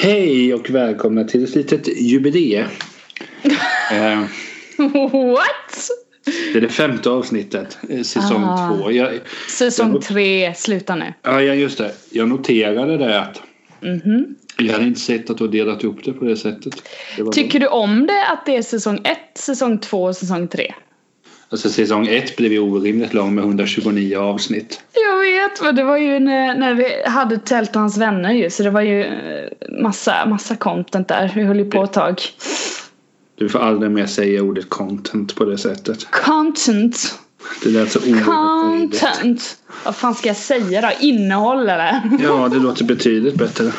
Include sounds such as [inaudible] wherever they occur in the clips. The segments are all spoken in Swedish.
Hej och välkomna till ett litet jubileum. [laughs] eh, What? det är det femte avsnittet, eh, säsong Ah. två. Jag, Säsong Jag- tre, sluta nu. ja, just det. Jag noterade det att Mhm. jag hade inte sett att du har delat upp det på det sättet. Det Tycker du om det att det är säsong ett, säsong två och säsong tre? Alltså säsong ett blev ju orimligt lång med 129 avsnitt. Jag vet, men det var ju när, när vi hade Tält och hans vänner ju så det var ju eh, massa, massa content där. Vi höll ju på ett tag. Du får aldrig mer säga ordet content på det sättet. Content. Det lät så oerhört. Content. Vad fan ska jag säga då? Innehåll eller? Ja, det låter betydligt bättre.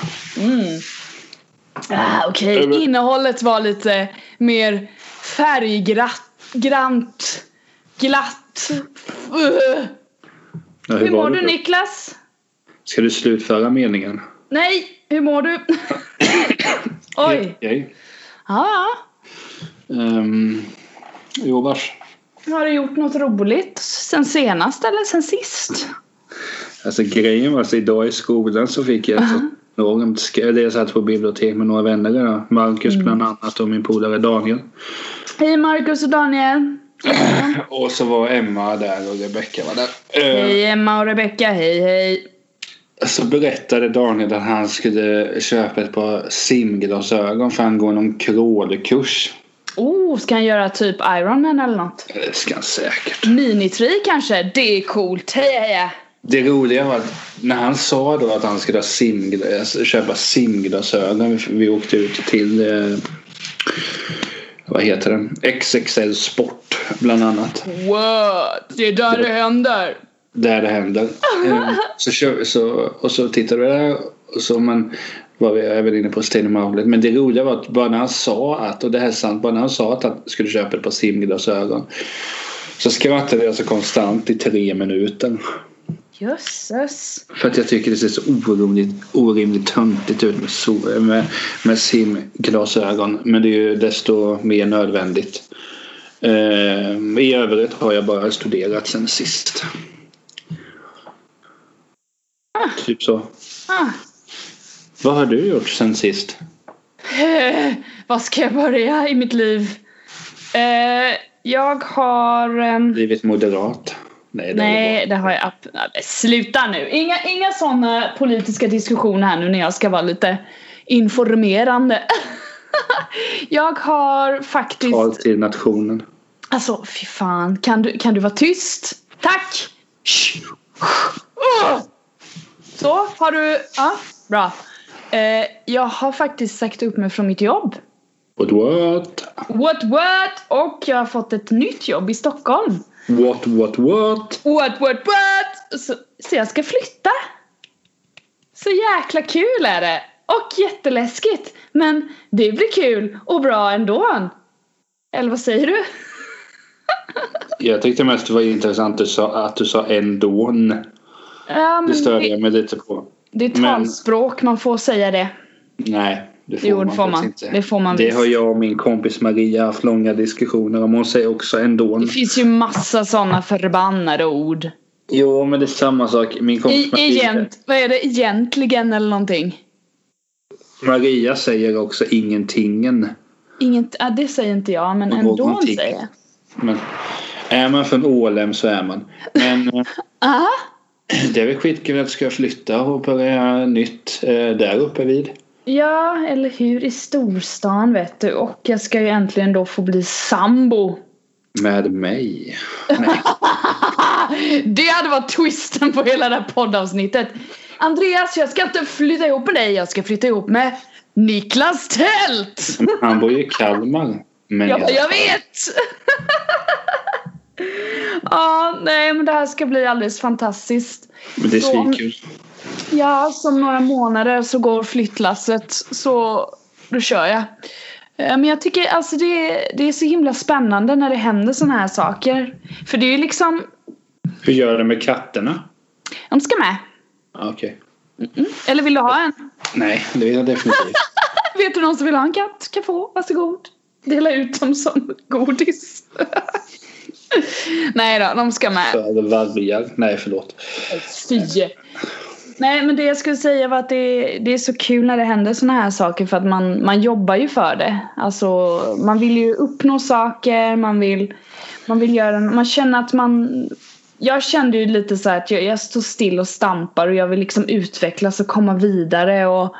Ah, Okej, men- innehållet var lite mer färggrant, glatt. Ja, Hur var mår du? Niklas? Ska du slutföra meningen? Nej, hur mår du? [coughs] Oj. Okej. Ja, Um, jo, vars. har du gjort något roligt sen senast eller sen sist? Alltså grejen var att idag i skolan så fick jag ett enormt sk- eller jag satt på bibliotek med några vänner där. Marcus Mm. bland annat och min polare Daniel. Hej Marcus och Daniel. Och så var Emma där och Rebecka var där. Eh, Hej Emma och Rebecka, hej hej. Så berättade Daniel att han skulle köpa ett par simglasögon för han går någon crawlkurs. Oh, ska han göra typ Ironman eller något? Det ska han säkert. Minitri kanske? Det är coolt, hej hej. Det roliga var att när han sa då att han skulle simglas, köpa simglasögon. Vi, vi åkte ut till eh, vad heter den? XXL Sport bland annat. What? Det är där det händer. Där det händer. Eh, så, kör, så, och så tittade vi där och så man var vi även inne på Outlet. Men det roliga var att bara när han sa att, och det här är sant, bara när han sa att han skulle köpa ett par simglasögon. Så skrattade jag så konstant i tre minuter. Jösses. För att jag tycker det ser så orimligt, orimligt töntigt ut med, med, med simglasögon. Men det är ju desto mer nödvändigt. Eh, I övrigt har jag bara studerat sen sist. Typ så. Ah. Vad har du gjort sen sist? Eh, vad ska jag börja i mitt liv? Eh, jag har... ehm, Blivit moderat? Nej, det nej, det har jag... nej, men Sluta nu! Inga, inga sådana politiska diskussioner här nu när jag ska vara lite informerande. [laughs] jag har faktiskt... Tal till nationen. Alltså fy fan, kan du, kan du vara tyst? Tack! Så, har du... Ja, bra. Eh, jag har faktiskt sagt upp mig från mitt jobb. What what? What what? Och jag har fått ett nytt jobb i Stockholm. What what what? What what what? Så, så jag ska flytta. Så jäkla kul är det. Och jätteläskigt. Men det blir kul och bra ändå. Eller vad säger du? Jag tyckte mest det var intressant att du sa, att du sa ändå. Ja, Det men störde jag mig lite på. det är Men- talspråk, man får säga det. Nej, det får Jo, man det får man. inte. Det får man Det har jag och min kompis Maria haft långa diskussioner om. Hon säger också ändå. Det finns ju massa sådana förbannade ord. Jo, men det är samma sak. Min kompis I, Maria, egent, vad är det? Egentligen eller någonting? Maria säger också ingentingen. Inget, ja, det säger inte jag, men ändå säger jag. Men är man från Ålem så är man. Men eh, [laughs] Aha. det är väl skitkul att ska flytta och börja nytt eh, där uppe vid. Ja, eller hur? I storstan vet du. Och jag ska ju äntligen då få bli sambo. Med mig. [laughs] Det hade varit twisten på hela det här poddavsnittet. Andreas, jag ska inte flytta ihop med dig. Jag ska flytta ihop med Niklas Tält. Han bor ju i Kalmar. Men Ja, jag- jag vet! [laughs] Ja, nej men det här ska bli alldeles fantastiskt. Men det är svinkul. Ja, som några månader så går flyttlasset så då kör jag. Eh, Men jag tycker alltså det är, det är så himla spännande när det händer såna här saker. För det är ju liksom, Hur gör du med katterna? de ska med. Ah, Okej. Eller vill du ha en? Nej, det vill jag definitivt. [laughs] Vet du någon som vill ha en katt? Kan få, varsågod. Dela ut dem som godis. [laughs] Nej då, de ska med. Vargar. Nej, förlåt. Fy. Nej men det jag skulle säga var att det, det är så kul när det händer såna här saker för att man, man jobbar ju för det. Alltså man vill ju uppnå saker, man vill, man vill göra, man känner att man jag kände ju lite så att jag, jag står still och stampar och jag vill liksom utvecklas och komma vidare och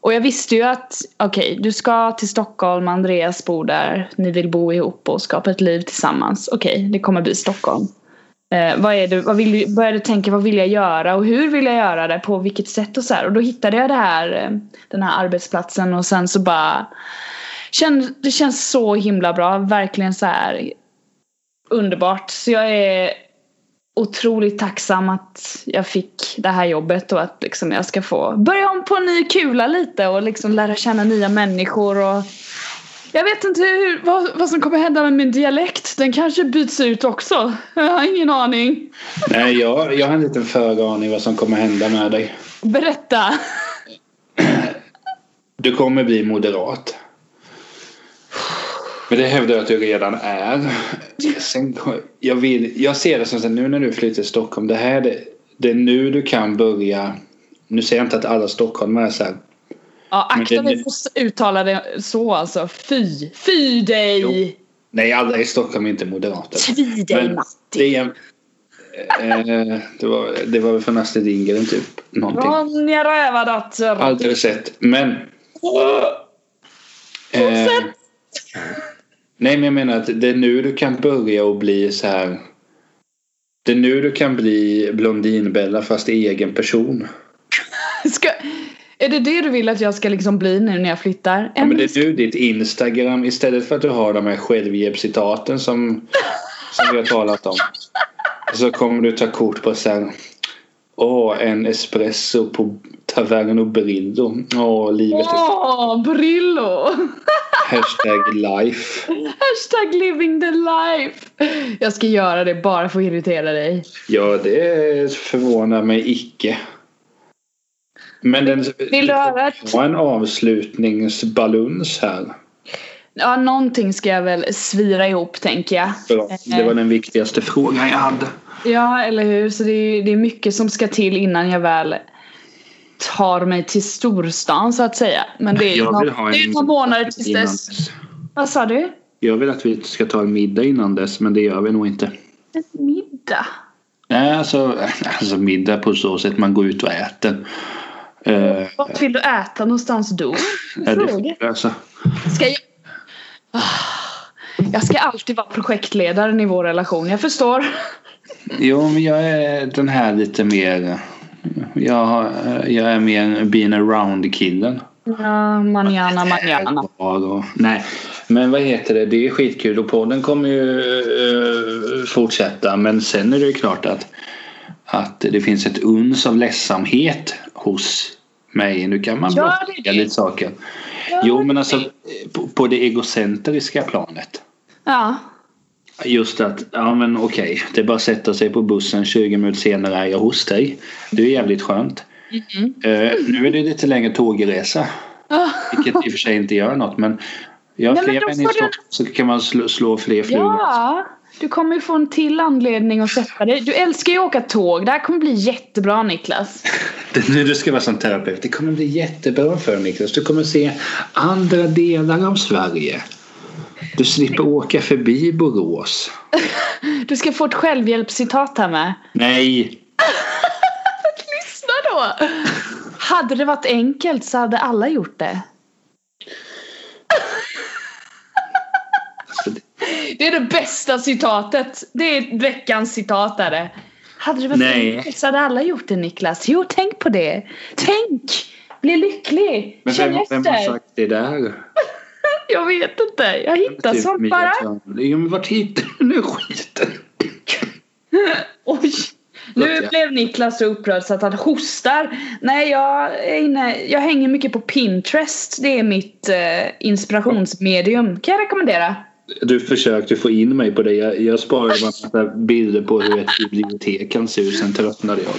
och jag visste ju att okej, okay, du ska till Stockholm, Andreas bor där, ni vill bo ihop och skapa ett liv tillsammans. Okej, okay, det kommer bli Stockholm. Eh, vad är det, vad vill, började tänka, vad vill jag göra och hur vill jag göra det, på vilket sätt och så här. Och då hittade jag det här, eh, den här arbetsplatsen och sen så bara känn, Det känns så himla bra, verkligen så här underbart. Så jag är otroligt tacksam att jag fick det här jobbet och att liksom jag ska få börja om på en ny kula lite och liksom lära känna nya människor och jag vet inte hur, vad, vad som kommer hända med min dialekt. Den kanske byts ut också. [laughs] Jag har ingen aning. Nej, jag, jag har en liten föraning vad som kommer hända med dig. Berätta. Du kommer bli moderat. Men det hävdar jag att du redan är. Jag, vill, jag ser det som att nu när du flyttar till Stockholm. Det här det, det är nu du kan börja. Nu säger jag inte att alla stockholmare är så här. Ja, akta dig för att uttala det så alltså. Fy! Fy dig! Jo. Nej, alla i Stockholm är inte moderater. Fy dig Matti! Det, eh, det, var, det var väl från Astrid Lindgren typ. Någonting. Ronja Rövardotter. Aldrig sett. Men... Fortsätt! Eh, Nej men jag menar att det är nu du kan börja och bli så här. Det är nu du kan bli Blondinbella fast egen person. [laughs] Ska, är det det du vill att jag ska liksom bli nu när jag flyttar? Ja, men det är du ditt Instagram istället för att du har de här självhjälpscitaten som, som vi har talat om. Så kommer du ta kort på sen. Åh, en espresso på Taverno Brillo. Åh, livet är... Åh, Brillo! [laughs] Hashtag life. Hashtag living the life. Jag ska göra det bara för att irritera dig. Ja, det förvånar mig icke. Men den Vill du höra ett... en avslutningsbaluns här. Ja, någonting ska jag väl svira ihop tänker jag. Bra. Det var den viktigaste frågan jag hade. Ja, eller hur. Så det är, det är mycket som ska till innan jag väl tar mig till storstan så att säga. Men det är ju några månader tills dess. Vad sa du? Jag vill att vi ska ta en middag innan dess men det gör vi nog inte. En middag? Nej alltså, [laughs] alltså middag på så sätt man går ut och äter. Uh, Vart vill du äta någonstans då? [laughs] Fråga. Alltså. Ska jag... Ah, jag ska alltid vara projektledaren i vår relation, jag förstår. Jo men jag är den här lite mer jag, jag är mer being around killen. Ja, manjana, manjana. Nej, men vad heter det? Det är skitkul och podden kommer ju uh, fortsätta. Men sen är det ju klart att, att det finns ett uns av ledsamhet hos mig. Nu kan man ja, blockera lite saker. Ja, jo, men alltså på, på det egocentriska planet. Ja. Just att, ja men okej, okay. det är bara att sätta sig på bussen 20 minuter senare är jag hos dig. Det är jävligt skönt. Mm. Uh, nu är det lite längre tågresa. Vilket i och för sig inte gör något men jag har fler män i Stockholm så kan man slå, slå fler flugor. Ja, du kommer ju få en till anledning att sätta dig. Du älskar ju att åka tåg. Det här kommer bli jättebra Niklas. [laughs] det nu du ska vara som terapeut. Det kommer bli jättebra för Niklas. Du kommer se andra delar av Sverige. Du slipper åka förbi Borås. [laughs] Du ska få ett självhjälpscitat här med. Nej! [laughs] Lyssna då! Hade det varit enkelt så hade alla gjort det. Det är det bästa citatet. Det är veckans citat är det. Hade det varit Nej. enkelt så hade alla gjort det Niklas. Jo, tänk på det. Tänk! Bli lycklig! Men vem, vem har sagt det där? Jag vet inte. Jag hittar typ sånt bara. Ja, men vart hittar du den skiten? Oj. Nu blev Niklas så upprörd så att han hostar. Nej, jag är inne, jag hänger mycket på Pinterest. Det är mitt eh, inspirationsmedium. Kan jag rekommendera. Du försökte få in mig på det. Jag, jag sparade massa bilder på hur ett bibliotek kan se ut. Sen tröttnade jag.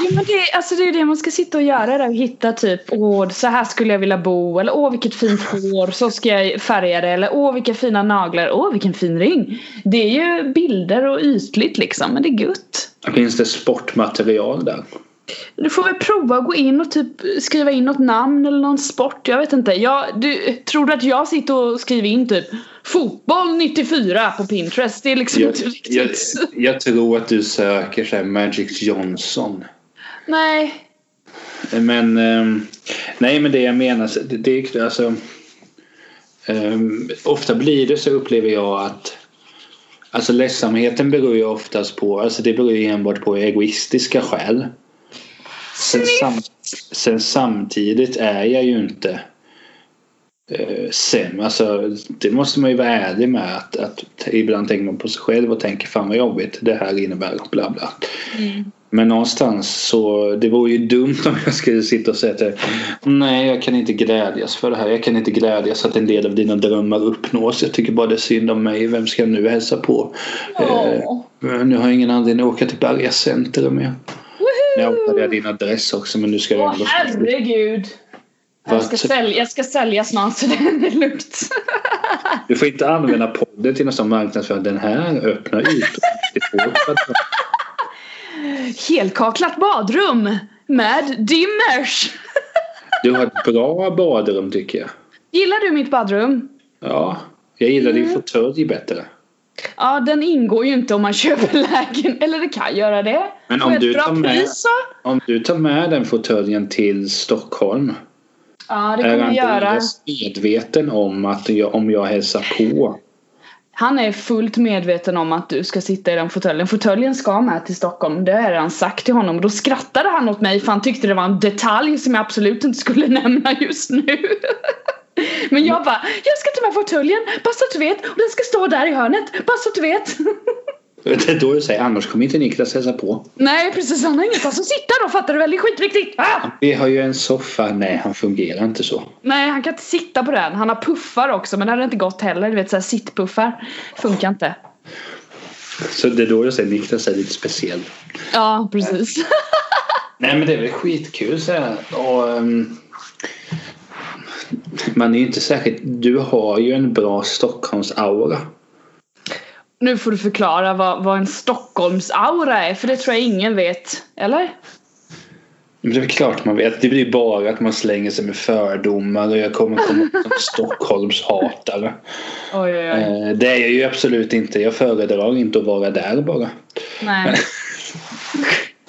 Ja, men det, alltså det är det man ska sitta och göra där och hitta typ åh så här skulle jag vilja bo eller åh vilket fint hår så ska jag färga det eller åh vilka fina naglar åh vilken fin ring. Det är ju bilder och ytligt liksom men det är gött. Finns det sportmaterial där? Du får väl prova att gå in och typ skriva in något namn eller någon sport. Jag vet inte. Jag, du, tror du att jag sitter och skriver in typ fotboll 94 på Pinterest? Det är liksom Jag, inte riktigt. jag, jag tror att du söker så Magic Johnson. Nej. Men ehm, nej men det jag menar det, det alltså ehm, ofta blir det så upplever jag att alltså ledsamheten beror ju oftast på alltså det beror ju enbart på egoistiska skäl. Sen, sam, sen samtidigt är jag ju inte eh, sämre. Alltså, det måste man ju vara ärlig med. Att, att ibland tänker man på sig själv och tänker fan vad jobbigt det här innebär. Bla bla. Men någonstans så det vore ju dumt om jag skulle sitta och säga att nej jag kan inte glädjas för det här. Jag kan inte glädjas att en del av dina drömmar uppnås. Jag tycker bara det är synd om mig. Vem ska jag nu hälsa på? Åh. Eh, nu har jag ingen anledning att åka till Berga centrum. Jag, jag Woho! hade din adress också men nu ska jag Åh ändå... herregud. Jag ska, sälja, jag ska sälja snart så [laughs] det är lugnt. Du får inte använda podden till någon sån marknadsföring. Den här öppnar ut. Helkaklat badrum med dimmers. Du har ett bra badrum tycker jag. Gillar du mitt badrum? Ja, jag gillar din fåtölj bättre. Ja, den ingår ju inte om man [laughs] köper lägen. Eller det kan göra det. Men om du tar med- pris? Om du tar med den fåtöljen till Stockholm. Ja, det är kommer jag göra. Andreas medveten om att jag, om jag hälsar på? Han är fullt medveten om att du ska sitta i den fåtöljen. Fåtöljen ska med till Stockholm. Det har redan sagt till honom. Och då skrattade han åt mig för han tyckte det var en detalj som jag absolut inte skulle [laughs] nämna just nu. Men jag bara, jag ska ta med fåtöljen, bara så att du vet. Och den ska stå där i hörnet, bara så att du vet. [laughs] Det är då du säger annars kommer inte Niklas hälsa på. Nej precis, han har ingenstans att sitta då fattar du väl? Det är skitviktigt. Ah! Vi har ju en soffa. Nej, han fungerar inte så. Nej han kan inte sitta på den. Han har puffar också men det hade inte gått heller. Du vet såhär sittpuffar. Funkar inte. Så det är då jag säger Niklas är lite speciell. Ja precis. [laughs] Nej men det är väl skitkul så här. Och, ehm, man är ju inte särskilt... Du har ju en bra Stockholms-aura. Nu får du förklara vad, vad en Stockholms-aura är för det tror jag ingen vet. Eller? Men det är väl klart man vet. Det blir bara att man slänger sig med fördomar och jag kommer komma [laughs] som Stockholmshatare. Oj oj oj. Eh, Det är jag ju absolut inte. Jag föredrar inte att vara där bara. Nej.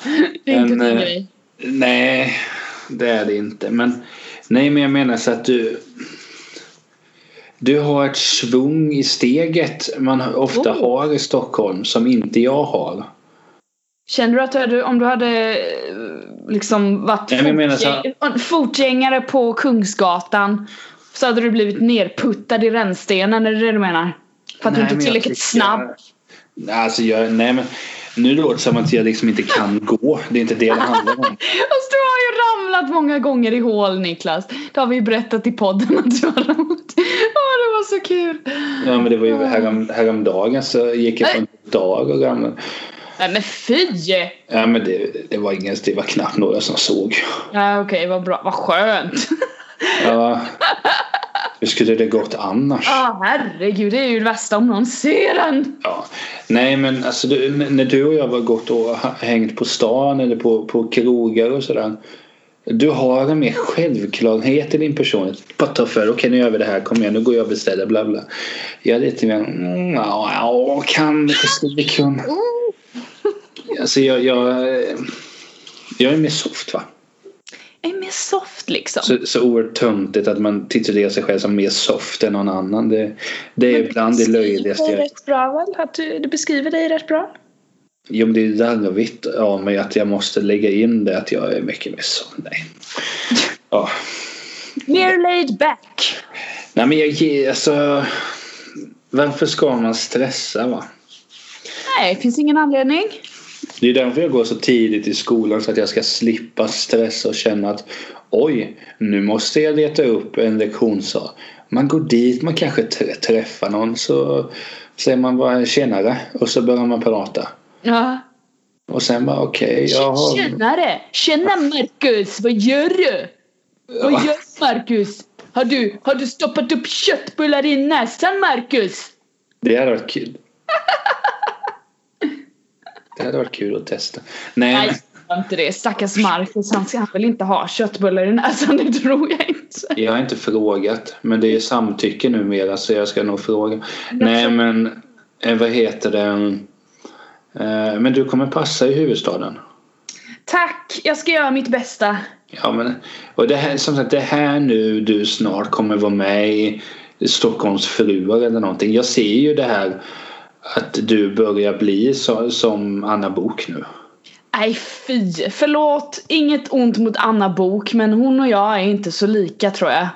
[laughs] det är inte din eh, grej. Nej, det är det inte. Men nej, men jag menar så att du du har ett svung i steget man ofta Oh. har i Stockholm som inte jag har. Känner du att du om du hade eh, liksom varit Nej, menar så- fotgäng- fotgängare på Kungsgatan så hade du blivit nerputtad i rännstenen, är det det du menar? För att du Nej, inte är tillräckligt tycker- snabb? Alltså jag, nej men nu låter det som att jag liksom inte kan gå. Det är inte det det handlar om. [laughs] Fast du har ju ramlat många gånger i hål Niklas. Det har vi ju berättat i podden att du har ramlat. [laughs] Åh det var så kul. Ja men det var ju härom, häromdagen så gick jag på en dag och ramlade. Nej men fy! Ja men det, det var ingen, det var knappt några som såg. Ja okej vad bra, vad skönt. Ja. [laughs] Hur skulle det gått annars? Ja herregud det är ju det värsta om någon ser en. Ja. Nej men alltså du, när du och jag var gått och hängt på stan eller på, på krogar och sådär. Du har en mer självklarhet i din personlighet. Bara ta för okej nu gör vi det här, kom igen nu går jag och beställer bla bla. Jag är lite mer, mm, ja, ja kan lite slickon. Alltså jag, jag, jag är mer soft va. Är mer soft liksom. Så, så oerhört töntigt att man titulerar sig själv som mer soft än någon annan. Det, det är ibland det löjligaste jag rätt bra väl? Att du, du beskriver dig rätt bra. Jo men det är larvigt av mig att jag måste lägga in det att jag är mycket mer så. Nej. [laughs] Ja. Mer laid back. Nej men jag alltså. Varför ska man stressa va? Nej, det finns ingen anledning. Det är därför jag går så tidigt i skolan så att jag ska slippa stressa och känna att oj, nu måste jag leta upp en lektionssal. Man går dit, man kanske trä- träffar någon så säger man bara tjenare och så börjar man prata. Ja. Och sen bara okej, jag har... Tjenare! Tjena Marcus, vad gör du? Vad gör du Marcus? Har du, har du stoppat upp köttbullar i näsan Marcus? Det hade varit kul. [laughs] Det hade varit kul att testa. Nej, Nej. inte det. Stackars Marcus, han ska väl inte ha köttbullar i näsan, det tror jag inte. Jag har inte frågat, men det är samtycke numera så jag ska nog fråga. Nej men, eh, vad heter det? Eh, Men du kommer passa i huvudstaden. Tack, jag ska göra mitt bästa. Ja men, och det här, som sagt, det här nu du snart kommer vara med i Stockholms fruar eller någonting. Jag ser ju det här att du börjar bli så, som Anna Bok nu. Nej fy, förlåt. Inget ont mot Anna Bok men hon och jag är inte så lika tror jag.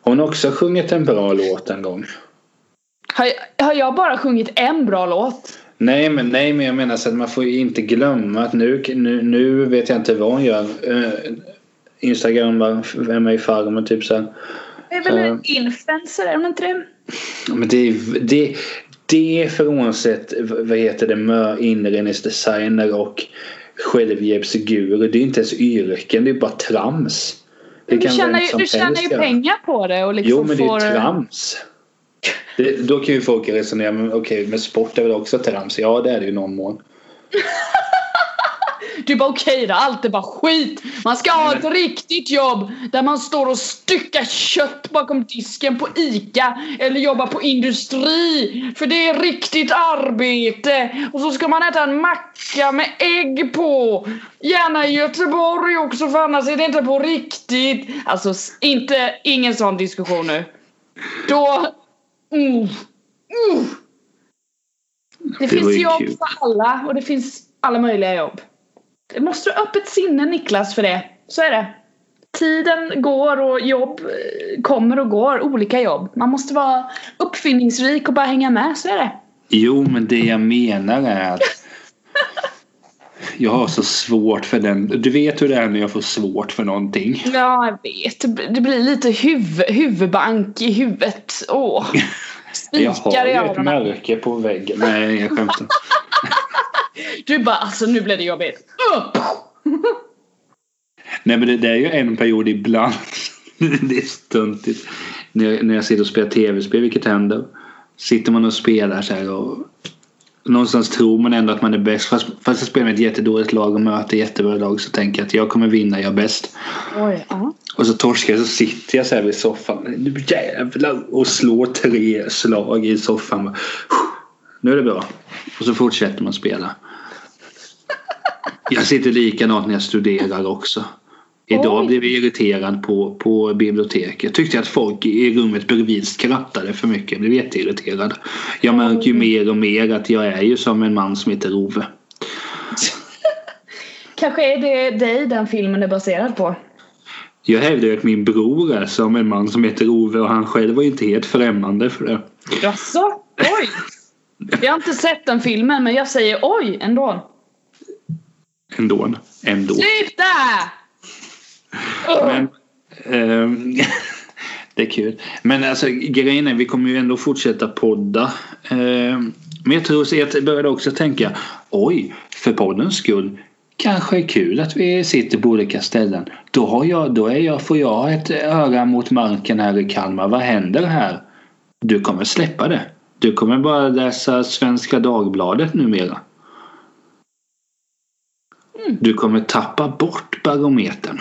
Hon har också sjungit en bra låt en gång. Har, har jag bara sjungit en bra låt? Nej men, nej, men jag menar så att man får ju inte glömma att nu, nu, nu vet jag inte vad hon gör. Uh, Instagram är med i Farmen typ så här. Det är väl en influencer, är hon inte det? Men det, det, det frånsett vad heter det, mö inredningsdesigner och självhjälpsguru. Det är inte ens yrken, det är bara trams. Det du tjänar, ju, du tjänar ju pengar på det och liksom Jo men det är får... trams. Det, då kan ju folk resonera, men okej, men sport är väl också trams? Ja, det är det ju någon mån. [laughs] Du bara okej okay, då, allt är bara skit. Man ska ha ett riktigt jobb där man står och styckar kött bakom disken på ICA eller jobba på industri. För det är riktigt arbete. Och så ska man äta en macka med ägg på. Gärna i Göteborg också för annars är det inte på riktigt. Alltså inte, ingen sån diskussion nu. Då... Mm, mm. Det, det finns jobb kul. för alla och det finns alla möjliga jobb. Det måste ha öppet sinne Niklas för det. Så är det. Tiden går och jobb eh, kommer och går. Olika jobb. Man måste vara uppfinningsrik och bara hänga med. Så är det. Jo, men det jag menar är att jag har så svårt för den. Du vet hur det är när jag får svårt för någonting. Ja, jag vet. Det blir lite huv huvudbank i huvudet. Åh. [laughs] Spikar i öronen. Jag har ju ett märke på väggen. Nej, jag skämtar. [laughs] Du bara alltså nu blir det jobbigt. Nej men det, det är ju en period ibland. [laughs] det är stuntigt. När jag, när jag sitter och spelar tv-spel, vilket händer. Sitter man och spelar så här och någonstans tror man ändå att man är bäst. Fast, fast jag spelar med ett jättedåligt lag och möter jättebra lag så tänker jag att jag kommer vinna, jag är bäst. Oj, uh. Och så torskar jag så sitter jag så här vid soffan. Nu jävlar! Och slår tre slag i soffan. Nu är det bra. Och så fortsätter man spela. Jag sitter likadant när jag studerar också. Idag Oj. blev jag irriterad på, på biblioteket. Jag tyckte att folk i rummet bredvid skrattade för mycket. Jag blev jätteirriterad. Jag märker ju mer och mer att jag är ju som en man som heter Ove. Kanske är det dig den filmen är baserad på? Jag hävdar att min bror är som en man som heter Ove och han själv var inte helt främmande för det. Jaså? Oj! Jag har inte sett den filmen men jag säger oj ändå. Ändå. Ändå. Sluta! Men, ähm, [laughs] det är kul. Men alltså grejen är vi kommer ju ändå fortsätta podda. Ähm, men jag tror så jag började också tänka oj, för poddens skull kanske är kul att vi sitter på olika ställen. Då, har jag, då är jag, får jag ett öra mot marken här i Kalmar. Vad händer här? Du kommer släppa det. Du kommer bara läsa Svenska Dagbladet numera. Mm. Du kommer tappa bort barometern.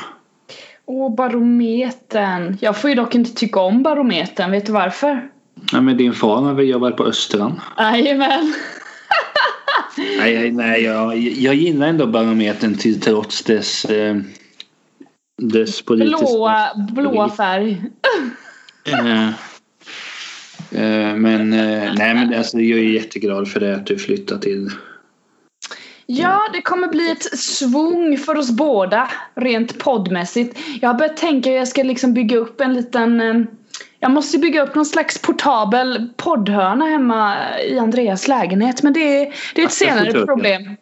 Åh, barometern. Jag får ju dock inte tycka om barometern. Vet du varför? Nej, men din far har väl jobbat på Östran? Jajamän. nej, nej jag, jag gillar ändå barometern till trots dess, eh, dess politiska... Blåa, blåa färg. eh, men eh, nej men alltså, jag är jätteglad för det att du flyttar till Ja, det kommer bli ett svung för oss båda rent poddmässigt. Jag har börjat tänka hur jag ska liksom bygga upp en liten eh, jag måste bygga upp någon slags portabel poddhörna hemma i Andreas lägenhet men det är, det är ett senare problem.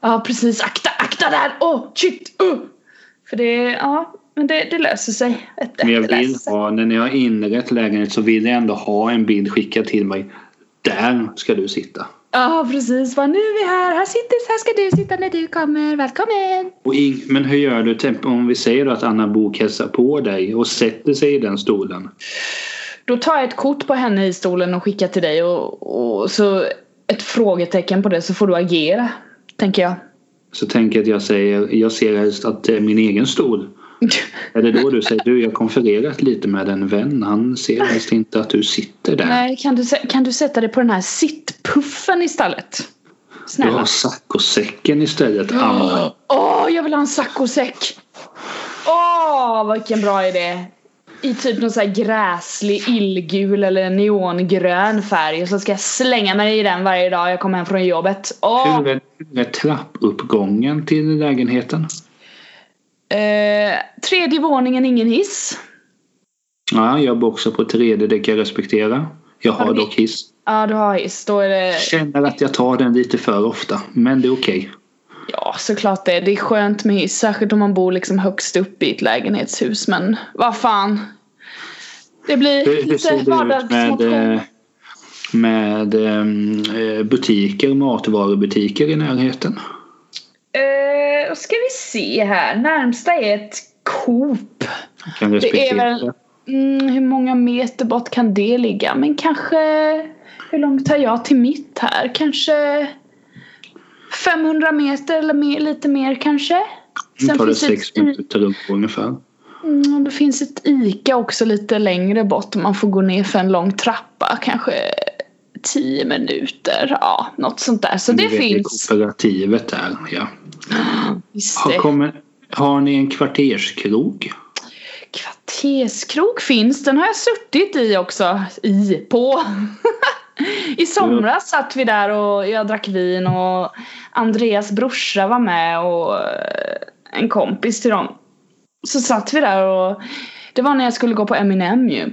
Ja precis, akta, akta där! Åh, oh, shit! Uh. För det, ja, men det, det löser sig. Men jag vill ha, när ni har inrett lägenhet så vill jag ändå ha en bild skickad till mig. Där ska du sitta. Ja precis, Bara, nu är vi här, här, sitter, här ska du sitta när du kommer, välkommen! Och in, men hur gör du om vi säger att Anna Bok hälsar på dig och sätter sig i den stolen? Då tar jag ett kort på henne i stolen och skickar till dig och, och så ett frågetecken på det så får du agera, tänker jag. så tänker jag att jag säger jag ser helst att det är min egen stol. [laughs] Är det då du säger du jag har konfererat lite med en vän. Han ser helst inte att du sitter där. Nej, kan du, kan du sätta dig på den här sittpuffen istället? Du har Snälla. saccosäcken istället. Åh, jag vill ha en saccosäck! Åh, vilken bra idé! I typ någon sån här gräslig illgul eller neongrön färg och så ska jag slänga mig i den varje dag jag kommer hem från jobbet. Åh! Hur är trappuppgången till lägenheten? Eh, tredje våningen, ingen hiss. Ja, jag bor också på tredje, det kan jag respektera. Jag har Har dock hiss. Ja, du har hiss. Då är det... Känner att jag tar den lite för ofta, men det är okej. Ja, såklart det. Det är skönt med hiss. Särskilt om man bor liksom högst upp i ett lägenhetshus. Men vad fan. Det blir lite ut med, vardagsmotion. eh, med ehm, eh, butiker, matvarubutiker i närheten? Vad ska vi se här. Närmsta är ett Coop. Kan Det är väl... Mm, hur många meter bort kan det ligga? Men kanske... Hur långt tar jag till mitt här? Kanske 500 meter eller mer, lite mer kanske? Nu tar det sex minuter upp ungefär. Mm, det finns ett ICA också lite längre bort. Man får gå ner för en lång trappa. Kanske 10 minuter. Ja, något sånt där. Så det vet, finns. Kooperativet där, ja. Visst Har, kommer, har ni en kvarterskrog? Kvarterskrog finns. Den har jag suttit i också. I. På. [laughs] I somras satt vi där och jag drack vin och Andreas brorsa var med och eh, en kompis till dem. Så satt vi där och det var när jag skulle gå på Eminem ju.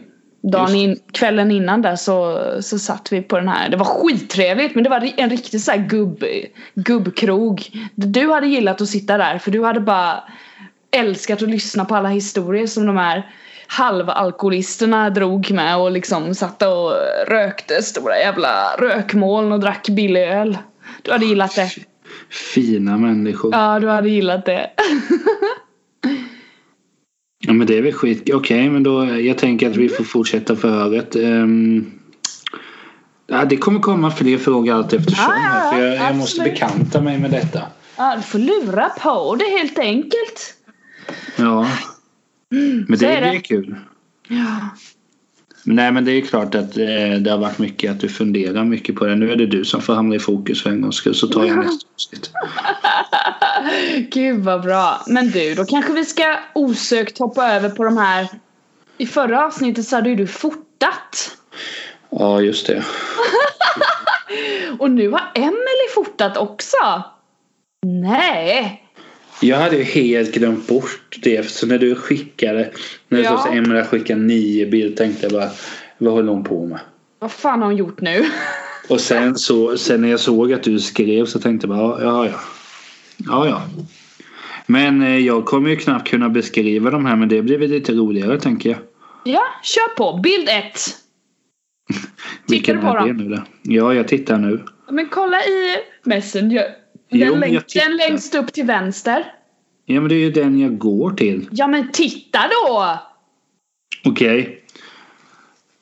Dagen in, kvällen innan där så, så satt vi på den här. Det var skittrevligt men det var en riktig så här gubb, gubbkrog. Du hade gillat att sitta där för du hade bara älskat att lyssna på alla historier som de här halvalkoholisterna drog med och liksom satt och rökte stora jävla rökmoln och drack billig öl. Du hade gillat det. Fina människor. Ja, du hade gillat det. [laughs] Ja men det är väl skit. Okej men då jag tänker att vi får fortsätta förhöret. Um, ja, det kommer komma fler frågor allt eftersom. Ja, ja, för jag, jag måste bekanta mig med detta. Ja, du får lura på det helt enkelt. Ja. Men så det, är det. det är kul. Ja. Men Nej men det är klart att eh, det har varit mycket att du funderar mycket på det. Nu är det du som får hamna i fokus för en gångs skull. Så tar jag nästa avsnitt. [laughs] Gud vad bra. Men du, då kanske vi ska osökt hoppa över på de här. I förra avsnittet så hade ju du fotat. Ja just det. [laughs] Och nu har Emily fotat också. Nej. Jag hade ju helt glömt bort det. Så när du skickade. När det Ja. så Emila skickade nio bilder tänkte jag bara. Vad håller hon på med? Vad fan har hon gjort nu? Och sen, så, sen när jag såg att du skrev så tänkte jag bara ja ja. Ja ja. Men eh, jag kommer ju knappt kunna beskriva de här men det blir väl lite roligare tänker jag. Ja, kör på. Bild ett. [laughs] Vilken du på dem? nu då? Ja jag tittar nu. Men kolla i Messenger. Den, Jo, tittar. den längst upp till vänster. Ja men det är ju den jag går till. Ja men titta då! Okej.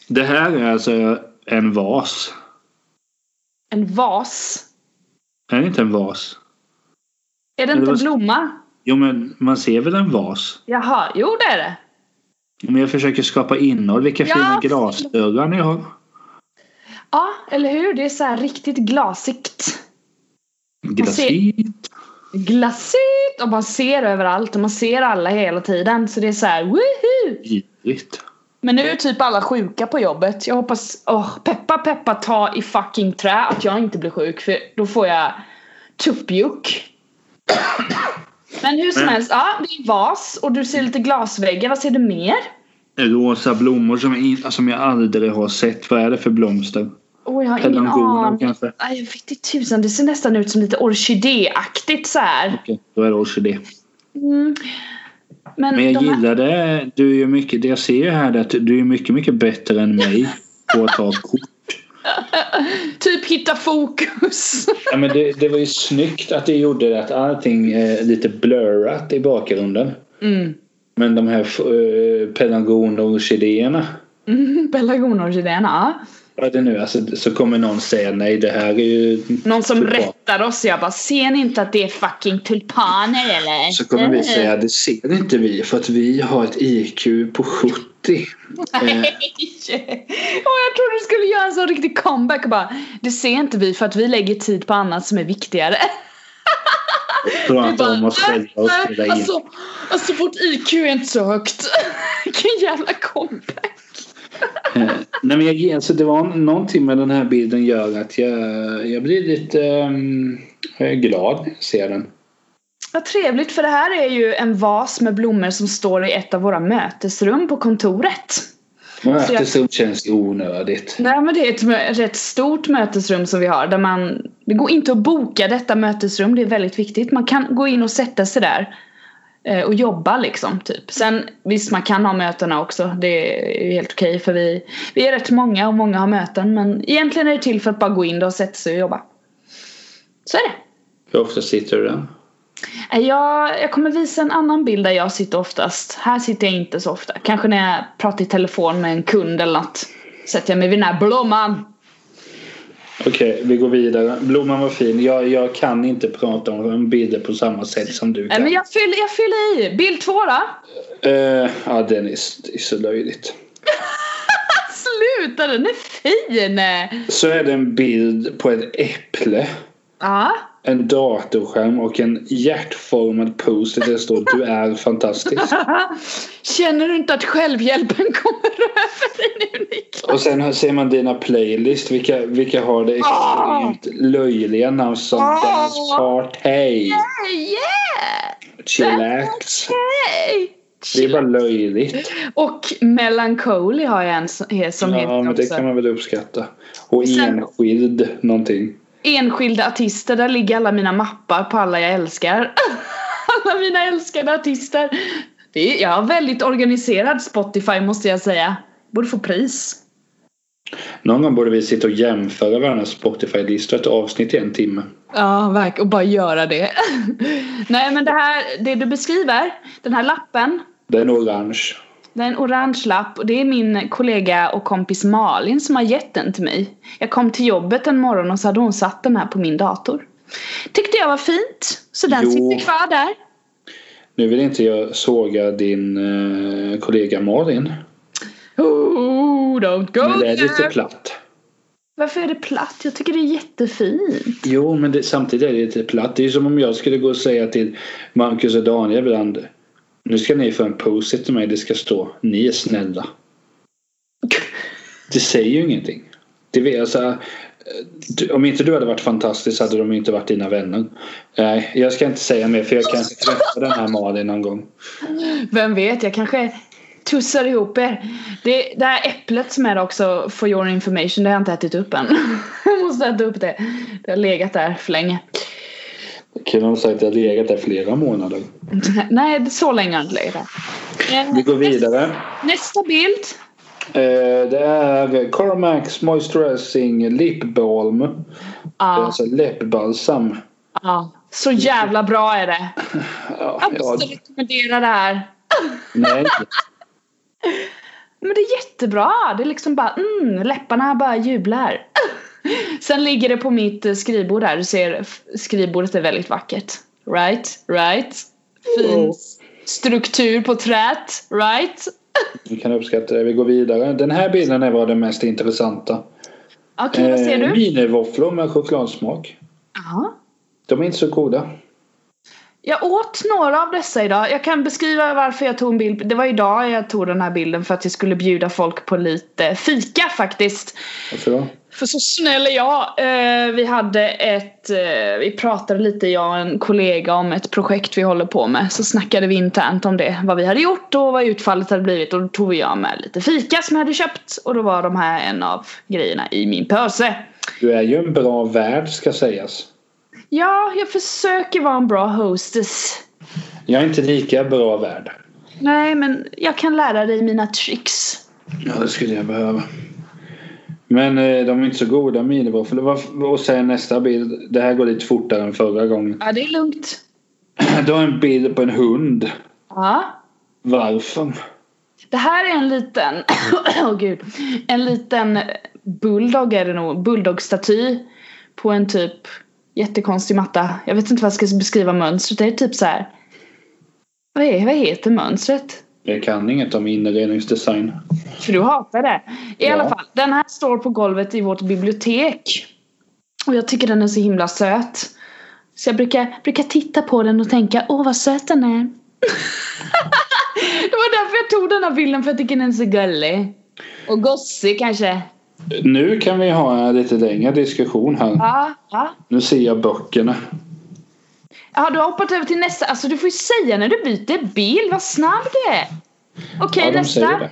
Det här är alltså en vas. En vas. Är det inte en vas? Är det inte en blomma? Jo men man ser väl en vas? Jaha, jo det är det. Men jag försöker skapa innehåll. Vilka Ja, fina glasdörrar ni har. Ja, eller hur? Det är så här riktigt glasigt. Glasit. Glasigt! Och man ser överallt och man ser alla hela tiden. Så det är så här, woohoo! Ivrigt. Men nu är typ alla sjuka på jobbet. Jag hoppas, åh, peppa peppa ta i fucking trä att jag inte blir sjuk för då får jag tuppjuck. Men hur som helst, ja det är vas och du ser lite glasväggar. Vad ser du mer? Rosa blommor som, jag in, som jag aldrig har sett. Vad är det för blomster? Åh jag har ingen aning. kanske? Jag vet inte tusan, det ser nästan ut som lite orkidéaktigt så här. Okej, då är det orkidé. Mm. Men, Men jag de gillar det. Du är mycket, det jag ser ju här är att du är mycket, mycket bättre än mig [laughs] på att ta kort. Typ hitta fokus. Ja, men det, det var ju snyggt att det gjorde att allting är lite blurrat i bakgrunden. Mm. Men de här uh, pelargoner och orkidéerna. Mm, Pelargonorkidéerna, [laughs] ja. det nu alltså, så kommer någon säga nej det här är ju Någon som tulpan. rättar oss. Jag bara, ser ni inte att det är fucking tulpaner eller? Så kommer vi säga det ser inte vi för att vi har ett IQ på 70. Eh, Nej! Och jag trodde du skulle göra en sån riktig comeback och bara Det ser inte vi för att vi lägger tid på annat som är viktigare. prata om oss själva och "Nej, spela in. alltså, alltså vårt IQ är inte så högt. [laughs] Vilken jävla comeback. Eh, Nej men jag, alltså det var någonting med den här bilden gör att jag, jag blir lite jag är glad när jag ser den. Vad trevligt för det här är ju en vas med blommor som står i ett av våra mötesrum på kontoret. Mötesrum känns onödigt. Nej men det är ett mö- rätt stort mötesrum som vi har där man Det går inte att boka detta mötesrum, det är väldigt viktigt. Man kan gå in och sätta sig där eh, och jobba liksom typ. Sen visst man kan ha mötena också, det är ju helt okej för vi Vi är rätt många och många har möten men egentligen är det till för att bara gå in och sätta sig och jobba. Så är det. Hur ofta sitter du där? Eh, Jag, jag kommer visa en annan bild där jag sitter oftast. Här sitter jag inte så ofta. Kanske när jag pratar i telefon med en kund eller något. Sätter jag mig vid den här blomman. Okej, vi går vidare. Blomman var fin. Jag, jag kan inte prata om bilder på samma sätt som du Nej kan. men jag fyller, jag fyller i. Bild två då. Eh, ja, den är, är så löjligt. [laughs] Sluta den är fin! Så är det en bild på ett äpple. Ja. En datorskärm och en hjärtformad post där det står du är fantastisk. [laughs] Känner du inte att självhjälpen kommer över dig nu Niklas? Och sen ser man dina playlist. Vilka, vilka har det extremt löjliga namn som Ah. Dance Party, Yeah! Chillax. Hey! Det är bara löjligt. Och Melancholy har jag en som som heter Ja, men det också. kan man väl uppskatta. Och Sen- enskild någonting. Enskilda artister, där ligger alla mina mappar på alla jag älskar. [laughs] alla mina älskade artister. Det är, jag har väldigt organiserad Spotify måste jag säga. Borde få pris. Någon gång borde vi sitta och jämföra varandras Spotify-listor ett avsnitt i en timme. Ja, verkligen. Och bara göra det. [laughs] Nej men det här, det du beskriver, den här lappen. Den är orange. Det är en orange lapp och det är min kollega och kompis Malin som har gett den till mig. Jag kom till jobbet en morgon och så hade hon satt den här på min dator. Tyckte jag var fint, så den Jo. sitter kvar där. Nu vill inte jag såga din eh, kollega Malin. Oh, don't go Men det är lite platt. Varför är det platt? Jag tycker det är jättefint. Jo, men det, samtidigt är det lite platt. Det är som om jag skulle gå och säga till Marcus och Daniel ibland. Nu ska ni få en post till mig. Det ska stå ni är snälla. Det säger ju ingenting. Det vill, alltså, om inte du hade varit fantastisk hade de inte varit dina vänner. Nej, jag ska inte säga mer för jag kanske träffar den här Malin någon gång. Vem vet, jag kanske tussar ihop er. Det, det här äpplet som är också for your information, det har jag inte ätit upp än. [laughs] jag måste äta upp det. Det har legat där för länge. Killen har sagt att jag legat där flera månader. [laughs] Nej, så länge har inte legat Vi går vidare. Nästa bild. Eh, det är Carmax Moisturizing Lip Balm. Ja, alltså läppbalsam. ja. Så jävla bra är det. [laughs] Ja, Jag ja, måste rekommendera det här. [laughs] nej. Men det är jättebra. Det är liksom bara, mm, läpparna bara jublar. [laughs] Sen ligger det på mitt eh, skrivbord här. Du ser, skrivbordet är väldigt vackert. Right? Right? Fin struktur på trät. Right? [laughs] Vi kan uppskatta det. Vi går vidare. Den här bilden är var den mest intressanta. Okej, vad ser Eh, du? Minivåfflor med chokladsmak. Ja. De är inte så goda. Jag åt några av dessa idag. Jag kan beskriva varför jag tog en bild. Det var idag jag tog den här bilden för att jag skulle bjuda folk på lite fika faktiskt. Varför då? För så snäll är jag. Eh, vi hade ett, eh, vi pratade lite jag och en kollega om ett projekt vi håller på med. Så snackade vi internt om det, vad vi hade gjort och vad utfallet hade blivit. Och då tog jag med lite fika som jag hade köpt. Och då var de här en av grejerna i min pöse. Du är ju en bra värd ska sägas. Ja, jag försöker vara en bra hostess. Jag är inte lika bra värd. Nej, men jag kan lära dig mina tricks. Ja, det skulle jag behöva. Men eh, de är inte så goda minivåfflor. Vad- Och sen nästa bild. Det här går lite fortare än förra gången. Ja, det är lugnt. [clears throat] Du har en bild på en hund. Ja. Varför? Det här är en liten, [clears throat] åh gud, en liten bulldog är det nog. Bulldog-staty. På en typ jättekonstig matta. Jag vet inte vad jag ska beskriva mönstret. Det är typ så här. Vad, är, vad heter mönstret? Jag kan inget om inredningsdesign. För du hatar det. I Ja. alla fall, den här står på golvet i vårt bibliotek. Och jag tycker den är så himla söt. Så jag brukar, brukar titta på den och tänka, åh vad söt den är. [laughs] det var därför jag tog den här bilden, för jag tycker den är så gullig. Och gossig kanske. Nu kan vi ha en lite längre diskussion här. Ja, ja. Nu ser jag böckerna. Ja, du har hoppat över till nästa. Alltså du får ju säga när du byter bild, vad snabb du är. Okej, Ja, de nästa. säger det.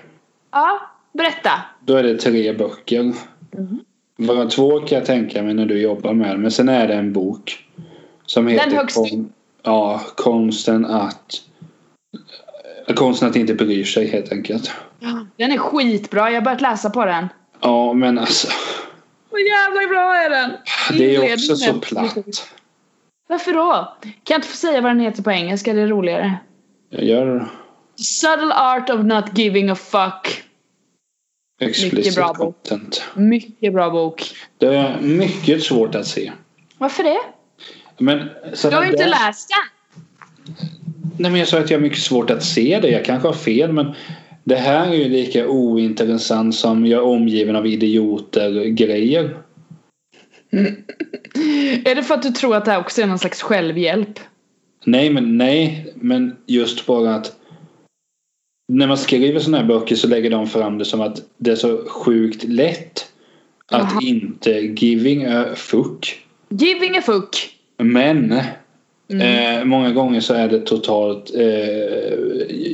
Ja, berätta. Då är det tre böcker. Bara två kan jag tänka mig när du jobbar med det. Men sen är det en bok. Som heter högst kon- ja, Konsten att Konsten att inte bry sig helt enkelt. Den är skitbra, jag har börjat läsa på den. Ja men alltså. Så jävla bra är den! Det är också så platt. Varför då? Kan jag inte få säga vad den heter på engelska? Det är roligare. Jag gör The subtle art of not giving a fuck. explicit bra bok. content. Mycket bra bok. Det är mycket svårt att se. Varför det? Men, Du har ju inte där- läst den. Nej men jag sa att jag har mycket svårt att se det. Jag kanske har fel men det här är ju lika ointressant som jag är omgiven av idioter grejer. [laughs] [laughs] Är det för att du tror att det här också är någon slags självhjälp? Nej men nej men just bara att när man skriver sådana här böcker så lägger de fram det som att det är så sjukt lätt att Jaha. inte giving a fuck. Giving a fuck. Men Mm. eh, många gånger så är det totalt eh,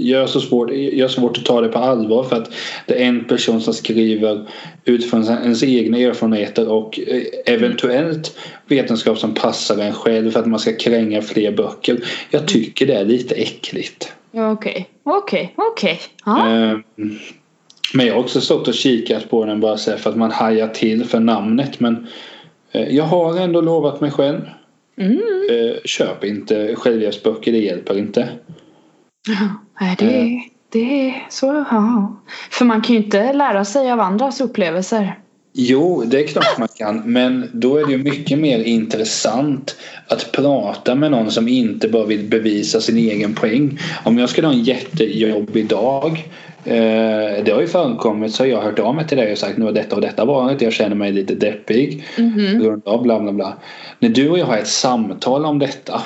gör, så svårt, gör svårt att ta det på allvar för att det är en person som skriver utifrån ens egna erfarenheter och eh, eventuellt vetenskap som passar en själv för att man ska kränga fler böcker. Jag tycker det är lite äckligt. Okej, okej, okej. Eh, men jag har också stått och kikat på den bara så för att man hajar till för namnet men eh, jag har ändå lovat mig själv Mm. Eh, köp inte självhjälpsböcker, det hjälper inte. Nej, det, är- det är så. Ja. För man kan ju inte lära sig av andras upplevelser. Jo, det är klart man kan. Men då är det ju mycket mer intressant att prata med någon som inte bara vill bevisa sin egen poäng. Om jag skulle ha en jättejobbig dag. Eh, det har ju förekommit så har jag hört av mig till dig och sagt nu har detta och detta varit. Jag känner mig lite deppig. På grund av bla bla bla. När du och jag har ett samtal om detta.